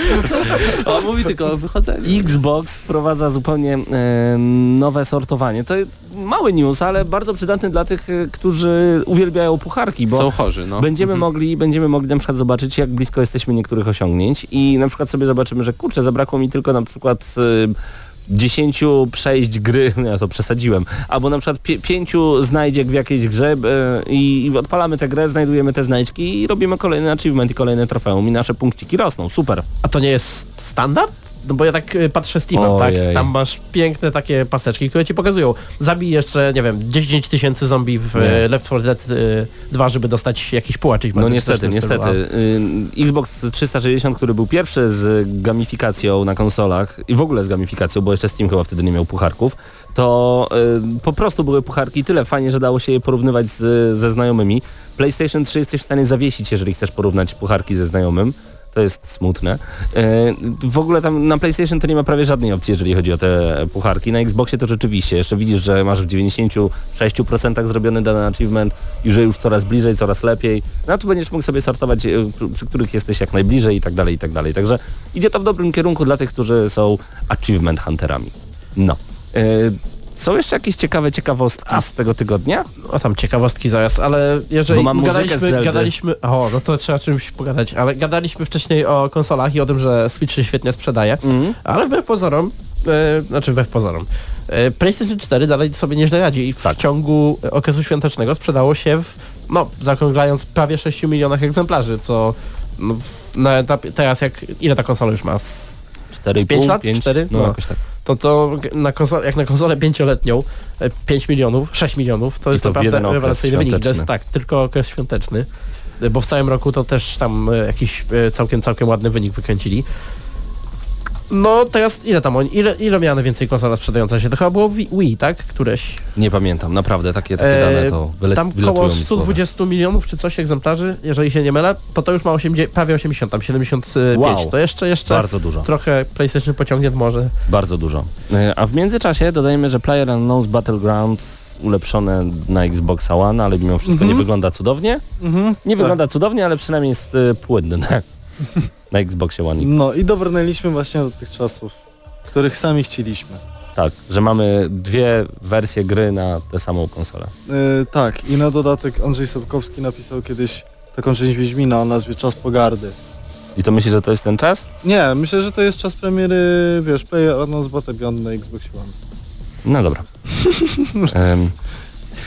On mówi tylko o wychodzeniu. Xbox wprowadza zupełnie e, nowe sortowanie. To mały news, ale bardzo przydatny dla tych, e, którzy uwielbiają pucharki, bo Są chorzy, no. Będziemy Mhm. mogli, będziemy mogli na przykład zobaczyć, jak blisko jesteśmy niektórych osiągnięć i na przykład sobie zobaczymy, że kurczę, zabrakło mi tylko na przykład y, 10 przejść gry, ja to przesadziłem, albo na przykład pie, pięciu znajdziek w jakiejś grze y, i odpalamy tę grę, znajdujemy te znajdźki i robimy kolejny achievement i kolejne trofeum i nasze punkciki rosną. Super. A to nie jest standard? No bo ja tak y, patrzę Steamem, tak? Tam masz piękne takie paseczki, które ci pokazują. Zabij jeszcze, nie wiem, 10 tysięcy zombie w Nie. y, Left 4 Dead y, 2, żeby dostać jakiś achievement. No niestety, niestety. Y, Xbox 360, który był pierwszy z gamifikacją na konsolach i w ogóle z gamifikacją, bo jeszcze Steam chyba wtedy nie miał pucharków, to y, po prostu były pucharki tyle fajnie, że dało się je porównywać z, ze znajomymi. PlayStation 3 jesteś w stanie zawiesić, jeżeli chcesz porównać pucharki ze znajomym. To jest smutne. Y, W ogóle tam na PlayStation to nie ma prawie żadnej opcji, jeżeli chodzi o te pucharki. Na Xboxie to rzeczywiście. Jeszcze widzisz, że masz w 96% zrobiony dany achievement i że już coraz bliżej, coraz lepiej. No a tu będziesz mógł sobie sortować, y, przy- przy których jesteś jak najbliżej i tak dalej, i tak dalej. Także idzie to w dobrym kierunku dla tych, którzy są achievement hunterami. No. Są jeszcze jakieś ciekawe ciekawostki z tego tygodnia? O tam ciekawostki zaraz, ale jeżeli Bo mam gadaliśmy, gadaliśmy, o no to trzeba czymś pogadać, ale gadaliśmy wcześniej o konsolach i o tym, że Switch się świetnie sprzedaje, Mhm. ale wbrew pozorom, e, znaczy wbrew pozorom, e, PlayStation 4 dalej sobie nieźle radzi i w Tak. ciągu okresu świątecznego sprzedało się w, no zaokrąglając, prawie 6 milionach egzemplarzy, co no, na etapie, teraz jak, ile ta konsola już ma? Z 4,5, pięć lat? 5? Cztery? No, No. jakoś tak. To to na konsolę, jak na konsolę pięcioletnią e, 5 milionów, 6 milionów, to I jest to naprawdę rewelacyjny wynik. To jest tak, tylko okres świąteczny, e, bo w całym roku to też tam e, jakiś e, całkiem, całkiem ładny wynik wykręcili. No teraz ile tam oni, ile, ile miała najwięcej konsola sprzedająca się? To chyba było Wii, tak? Któreś. Nie pamiętam, naprawdę takie, takie E, dane to wyle, Tam koło mi z głowy. 120 milionów czy coś egzemplarzy, jeżeli się nie mylę, to to już ma 80, prawie 80, tam 75. Wow. To jeszcze, jeszcze Bardzo dużo. trochę PlayStation pociągnie w morze. Bardzo dużo. E, A w międzyczasie dodajemy, że Player Unknown's Battlegrounds ulepszone na Xbox One, ale mimo wszystko nie wygląda cudownie. Mhm. Nie Tak. wygląda cudownie, ale przynajmniej jest e, płynne na Xboxie One X. No i dobrnęliśmy właśnie do tych czasów, których sami chcieliśmy. Tak, że mamy dwie wersje gry na tę samą konsolę. Yy, tak, i na dodatek Andrzej Sapkowski napisał kiedyś taką część Wiedźmina o nazwie Czas Pogardy. I to myślisz, że to jest ten czas? Nie, myślę, że to jest czas premiery, wiesz, PlayerUnknown's Battleground na Xbox One. No dobra.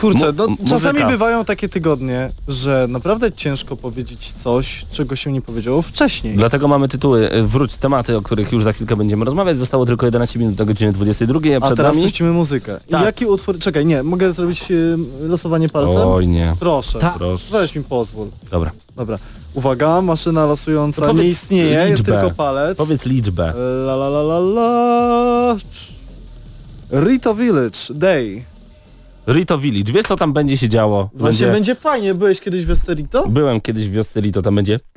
Kurczę, no, czasami muzyka. bywają takie tygodnie, że naprawdę ciężko powiedzieć coś, czego się nie powiedziało wcześniej. dlatego mamy tytuły e, Wróć tematy, o których już za chwilkę będziemy rozmawiać. Zostało tylko 11 minut do godziny 22, a A przed teraz nami... puścimy muzykę. Tak. I jaki utwór... Czekaj, nie, mogę zrobić y, losowanie palcem? Oj nie. Proszę, Tak. Proszę. weź mi pozwól. Dobra. Dobra. Uwaga, maszyna losująca powiedz nie istnieje, jest liczbę. tylko palec. Powiedz liczbę. La la la la la. Rito Village, Day. Rito Village. Wiesz co tam będzie się działo? Właśnie będzie fajnie, byłeś kiedyś w Esterito? Byłem kiedyś w wiosce Rito, tam będzie...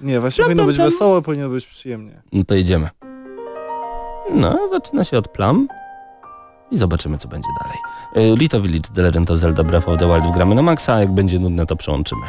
Nie, właśnie Plam, powinno plam, być plam. wesoło, powinno być przyjemnie. No to jedziemy. No, zaczyna się od plam. I zobaczymy, co będzie dalej. Y, Rito Village, The Legend of Zelda Breath of the Wild gramy na maksa, a jak będzie nudne, to przełączymy.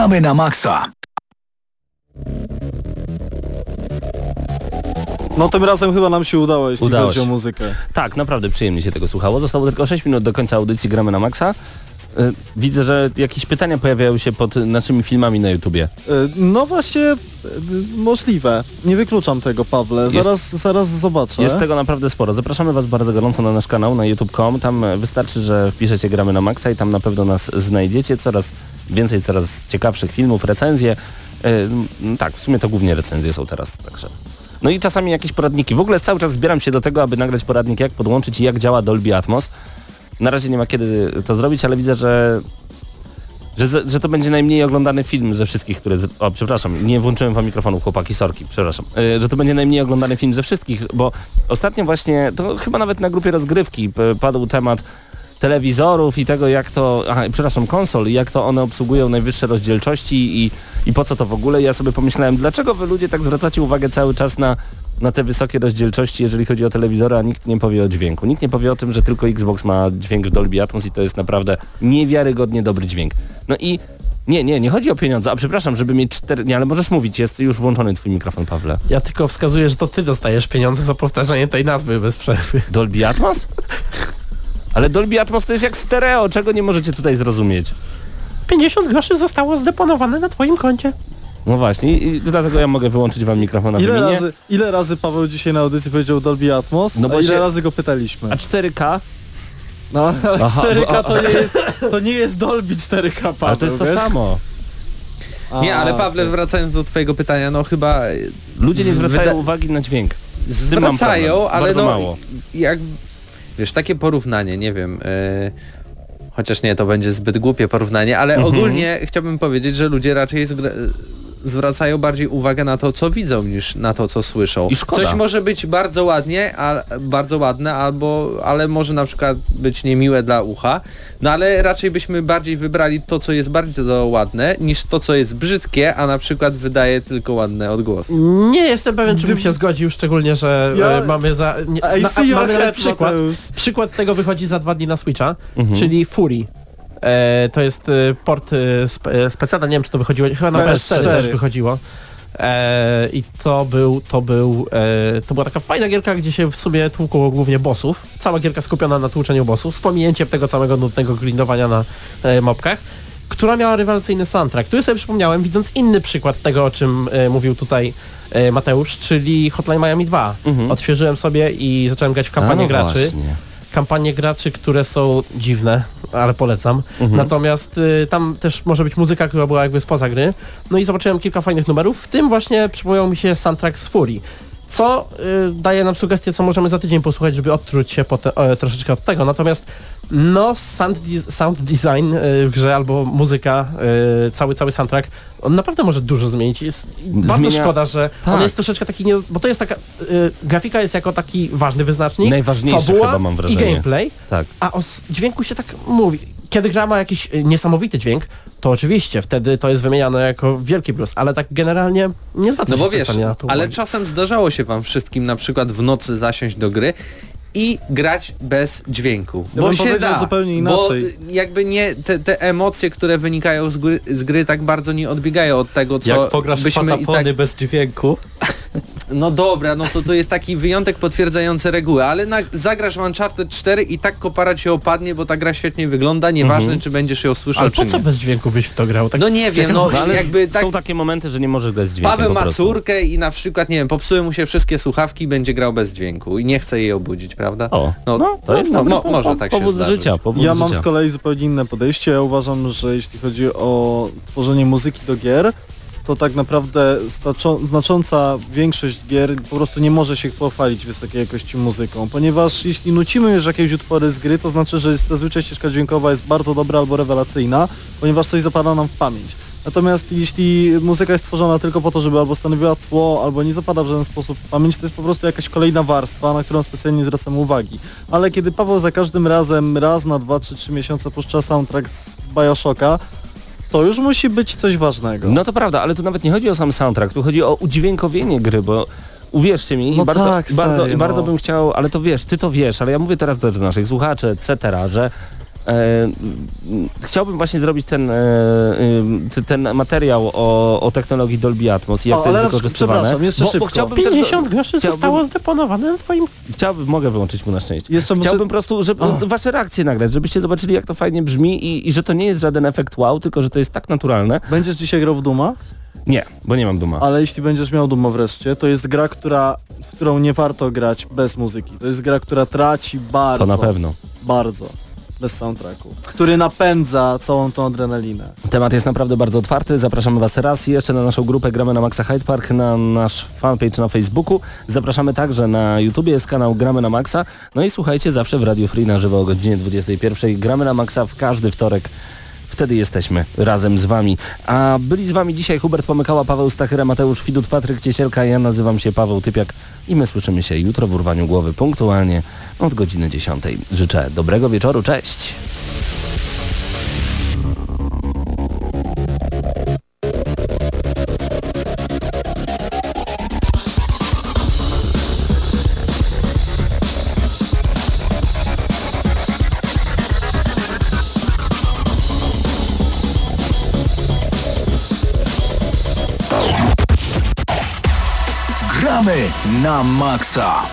Gramy na maksa. No tym razem chyba nam się udało, jeśli Udało chodzi się. o muzykę. Tak, naprawdę przyjemnie się tego słuchało. Zostało tylko 6 minut do końca audycji Gramy na Maxa. Y, Widzę, że jakieś pytania pojawiają się pod naszymi filmami na YouTubie. E, No właśnie, e, możliwe. Nie wykluczam tego, Pawle. Jest- Zaraz, zaraz zobaczę. Jest tego naprawdę sporo. Zapraszamy Was bardzo gorąco na nasz kanał na youtube.com. Tam e, wystarczy, że wpiszecie Gramy na Maxa i tam na pewno nas znajdziecie. Coraz więcej, coraz ciekawszych filmów, recenzje. M, tak, w sumie to głównie recenzje są teraz, także... No i czasami jakieś poradniki. W ogóle cały czas zbieram się do tego, aby nagrać poradnik, jak podłączyć i jak działa Dolby Atmos. Na razie nie ma kiedy to zrobić, ale widzę, że że, że to będzie najmniej oglądany film ze wszystkich, które... Z... O, przepraszam, nie włączyłem wam mikrofonu, chłopaki, sorki, przepraszam. E, że to będzie najmniej oglądany film ze wszystkich, bo ostatnio właśnie, to chyba nawet na grupie rozgrywki padł temat telewizorów i tego jak to, aha, przepraszam, konsol i jak to one obsługują najwyższe rozdzielczości i, i po co to w ogóle. I ja sobie pomyślałem, dlaczego wy ludzie tak zwracacie uwagę cały czas na, na te wysokie rozdzielczości, jeżeli chodzi o telewizory, a nikt nie powie o dźwięku. Nikt nie powie o tym, że tylko Xbox ma dźwięk w Dolby Atmos i to jest naprawdę niewiarygodnie dobry dźwięk. No i nie, nie, nie chodzi o pieniądze, a przepraszam, żeby mieć cztery... Nie, ale możesz mówić, jest już włączony twój mikrofon, Pawle. Ja tylko wskazuję, że to ty dostajesz pieniądze za powtarzanie tej nazwy bez przerwy. Dolby Atmos? Ale Dolby Atmos to jest jak stereo, czego nie możecie tutaj zrozumieć? 50 groszy zostało zdeponowane na twoim koncie. No właśnie, i dlatego ja mogę wyłączyć wam mikrofon na Ile razy, ile razy Paweł dzisiaj na audycji powiedział Dolby Atmos, No bo a ile się- razy go pytaliśmy? A 4K? No, ale Aha, 4K bo- to nie jest, to nie jest Dolby 4K, Paweł, Ale to jest to wiesz? samo. A, Nie, ale Pawle, wracając do twojego pytania, no chyba Ludzie nie zwracają Wyda- uwagi na dźwięk. Z tym mam zwracają, problem. ale Bardzo no mało. jak wiesz, takie porównanie, nie wiem, e, chociaż nie, to będzie zbyt głupie porównanie, ale Mhm. ogólnie chciałbym powiedzieć, że ludzie raczej zwracają bardziej uwagę na to, co widzą, niż na to, co słyszą. I szkoda. Coś może być bardzo ładnie, a, bardzo ładne, albo, ale może na przykład być niemiłe dla ucha, no ale raczej byśmy bardziej wybrali to, co jest bardzo ładne, niż to, co jest brzydkie, a na przykład wydaje tylko ładne odgłosy. Nie jestem pewien, czy bym się zgodził, szczególnie, że Ja- e, mamy za... Nie, your mamy przykład. Mateusz. Przykład tego wychodzi za dwa dni na Switcha, Mhm. czyli Fury. E, to jest e, port e, e, specjalny, nie wiem czy to wychodziło, chyba na PS4. PS4 też wychodziło. E, I to był, to był, e, to była taka fajna gierka, gdzie się w sumie tłukło głównie bossów. Cała gierka skupiona na tłuczeniu bossów, z pominięciem tego całego nudnego grindowania na e, mopkach, która miała rewelacyjny soundtrack. Tu sobie przypomniałem, widząc inny przykład tego, o czym e, mówił tutaj e, Mateusz, czyli Hotline Miami 2. Mhm. Odświeżyłem sobie i zacząłem grać w kampanię no graczy Właśnie. Kampanie graczy, które są dziwne, ale polecam. Mhm. Natomiast y, tam też może być muzyka, która była jakby spoza gry. No i zobaczyłem kilka fajnych numerów, w tym właśnie przypomniał mi się soundtrack z Fury. Co y, daje nam sugestię, co możemy za tydzień posłuchać, żeby odtruć się e, troszeczkę od tego. Natomiast no sound, de- sound design y, w grze albo muzyka, y, cały cały soundtrack, on naprawdę może dużo zmienić. Jest bardzo Zmienia- szkoda, że on Tak. jest troszeczkę taki, nie, bo to jest taka, y, grafika jest jako taki ważny wyznacznik, Najważniejszy fabuła chyba mam i wrażenie. gameplay, Tak. a o dźwięku się tak mówi. Kiedy gra ma jakiś y, niesamowity dźwięk, to oczywiście wtedy to jest wymieniane jako wielki plus, ale tak generalnie nie zwraca No się bo wiesz, na to ale uwagi. czasem zdarzało się wam wszystkim na przykład w nocy zasiąść do gry i grać bez dźwięku. Ja bo bym się da. zupełnie Bo inaczej. y, jakby nie, te, te emocje, które wynikają z gry, z gry tak bardzo nie odbiegają od tego, co Jak pograsz w byśmy i tak... bez dźwięku, No dobra, no to to jest taki wyjątek potwierdzający regułę, ale na, zagrasz w Uncharted 4 i tak kopara ci opadnie, bo ta gra świetnie wygląda, nieważne czy będziesz ją słyszał Ale czy po co nie. bez dźwięku byś w to grał? Tak No nie wiem, no, No, ale jakby tak są takie momenty, że nie możesz grać z dźwiękiem Paweł ma córkę i na przykład, nie wiem, popsuły mu się wszystkie słuchawki i będzie grał bez dźwięku i nie chce jej obudzić, prawda? O, No, no, to jest no, mo- po- może po- tak się powód zdarzyć. życia. Powód Ja mam życia. z kolei zupełnie inne podejście. Ja uważam, że jeśli chodzi o tworzenie muzyki do gier, to tak naprawdę znacząca większość gier po prostu nie może się pochwalić wysokiej jakości muzyką, ponieważ jeśli nucimy już jakieś utwory z gry, to znaczy, że zazwyczaj ścieżka dźwiękowa jest bardzo dobra albo rewelacyjna, ponieważ coś zapada nam w pamięć. Natomiast jeśli muzyka jest tworzona tylko po to, żeby albo stanowiła tło, albo nie zapada w żaden sposób pamięć, to jest po prostu jakaś kolejna warstwa, na którą specjalnie nie zwracamy uwagi. Ale kiedy Paweł za każdym razem raz na dwa czy trzy miesiące puszcza soundtrack z Bioshocka, to już musi być coś ważnego. No to prawda, ale tu nawet nie chodzi o sam soundtrack, tu chodzi o udźwiękowienie gry, bo uwierzcie mi, No bardzo, tak, bardzo, stary, bardzo no. bym chciał, ale to wiesz, ty to wiesz, ale ja mówię teraz do naszych słuchaczy, etc., że chciałbym właśnie zrobić ten, e, y, ten materiał o, o technologii Dolby Atmos i jak O, to jest wykorzystywane. przepraszam, jeszcze bo, bo szybko. chciałbym też- 50 groszy chciałbym- zostało zdeponowane na twoim... Chciałbym, mogę wyłączyć mu na szczęście. Jeszcze muszę... Chciałbym po prostu, żeby O. wasze reakcje nagrać, żebyście zobaczyli jak to fajnie brzmi i, i że to nie jest żaden efekt wow, tylko że to jest tak naturalne. Będziesz dzisiaj grał w Duma, Nie, bo nie mam duma. ale jeśli będziesz miał Duma wreszcie, to jest gra, która, w którą nie warto grać bez muzyki. To jest gra, która traci bardzo, To na pewno. bardzo bez soundtracku, który napędza całą tą adrenalinę. Temat jest naprawdę bardzo otwarty. Zapraszamy Was raz jeszcze na naszą grupę Gramy na Maxa Hyde Park, na nasz fanpage na Facebooku. Zapraszamy także na YouTubie, jest kanał Gramy na Maxa. No i słuchajcie zawsze w Radio Free na żywo o godzinie 21. Gramy na Maxa w każdy wtorek. Wtedy jesteśmy razem z Wami. A byli z Wami dzisiaj Hubert Pomykała, Paweł Stachyra, Mateusz Widut, Patryk Ciesielka. Ja nazywam się Paweł Typiak i my słyszymy się jutro w Urwaniu Głowy punktualnie od godziny 10. Życzę dobrego wieczoru. Cześć! Na maksa.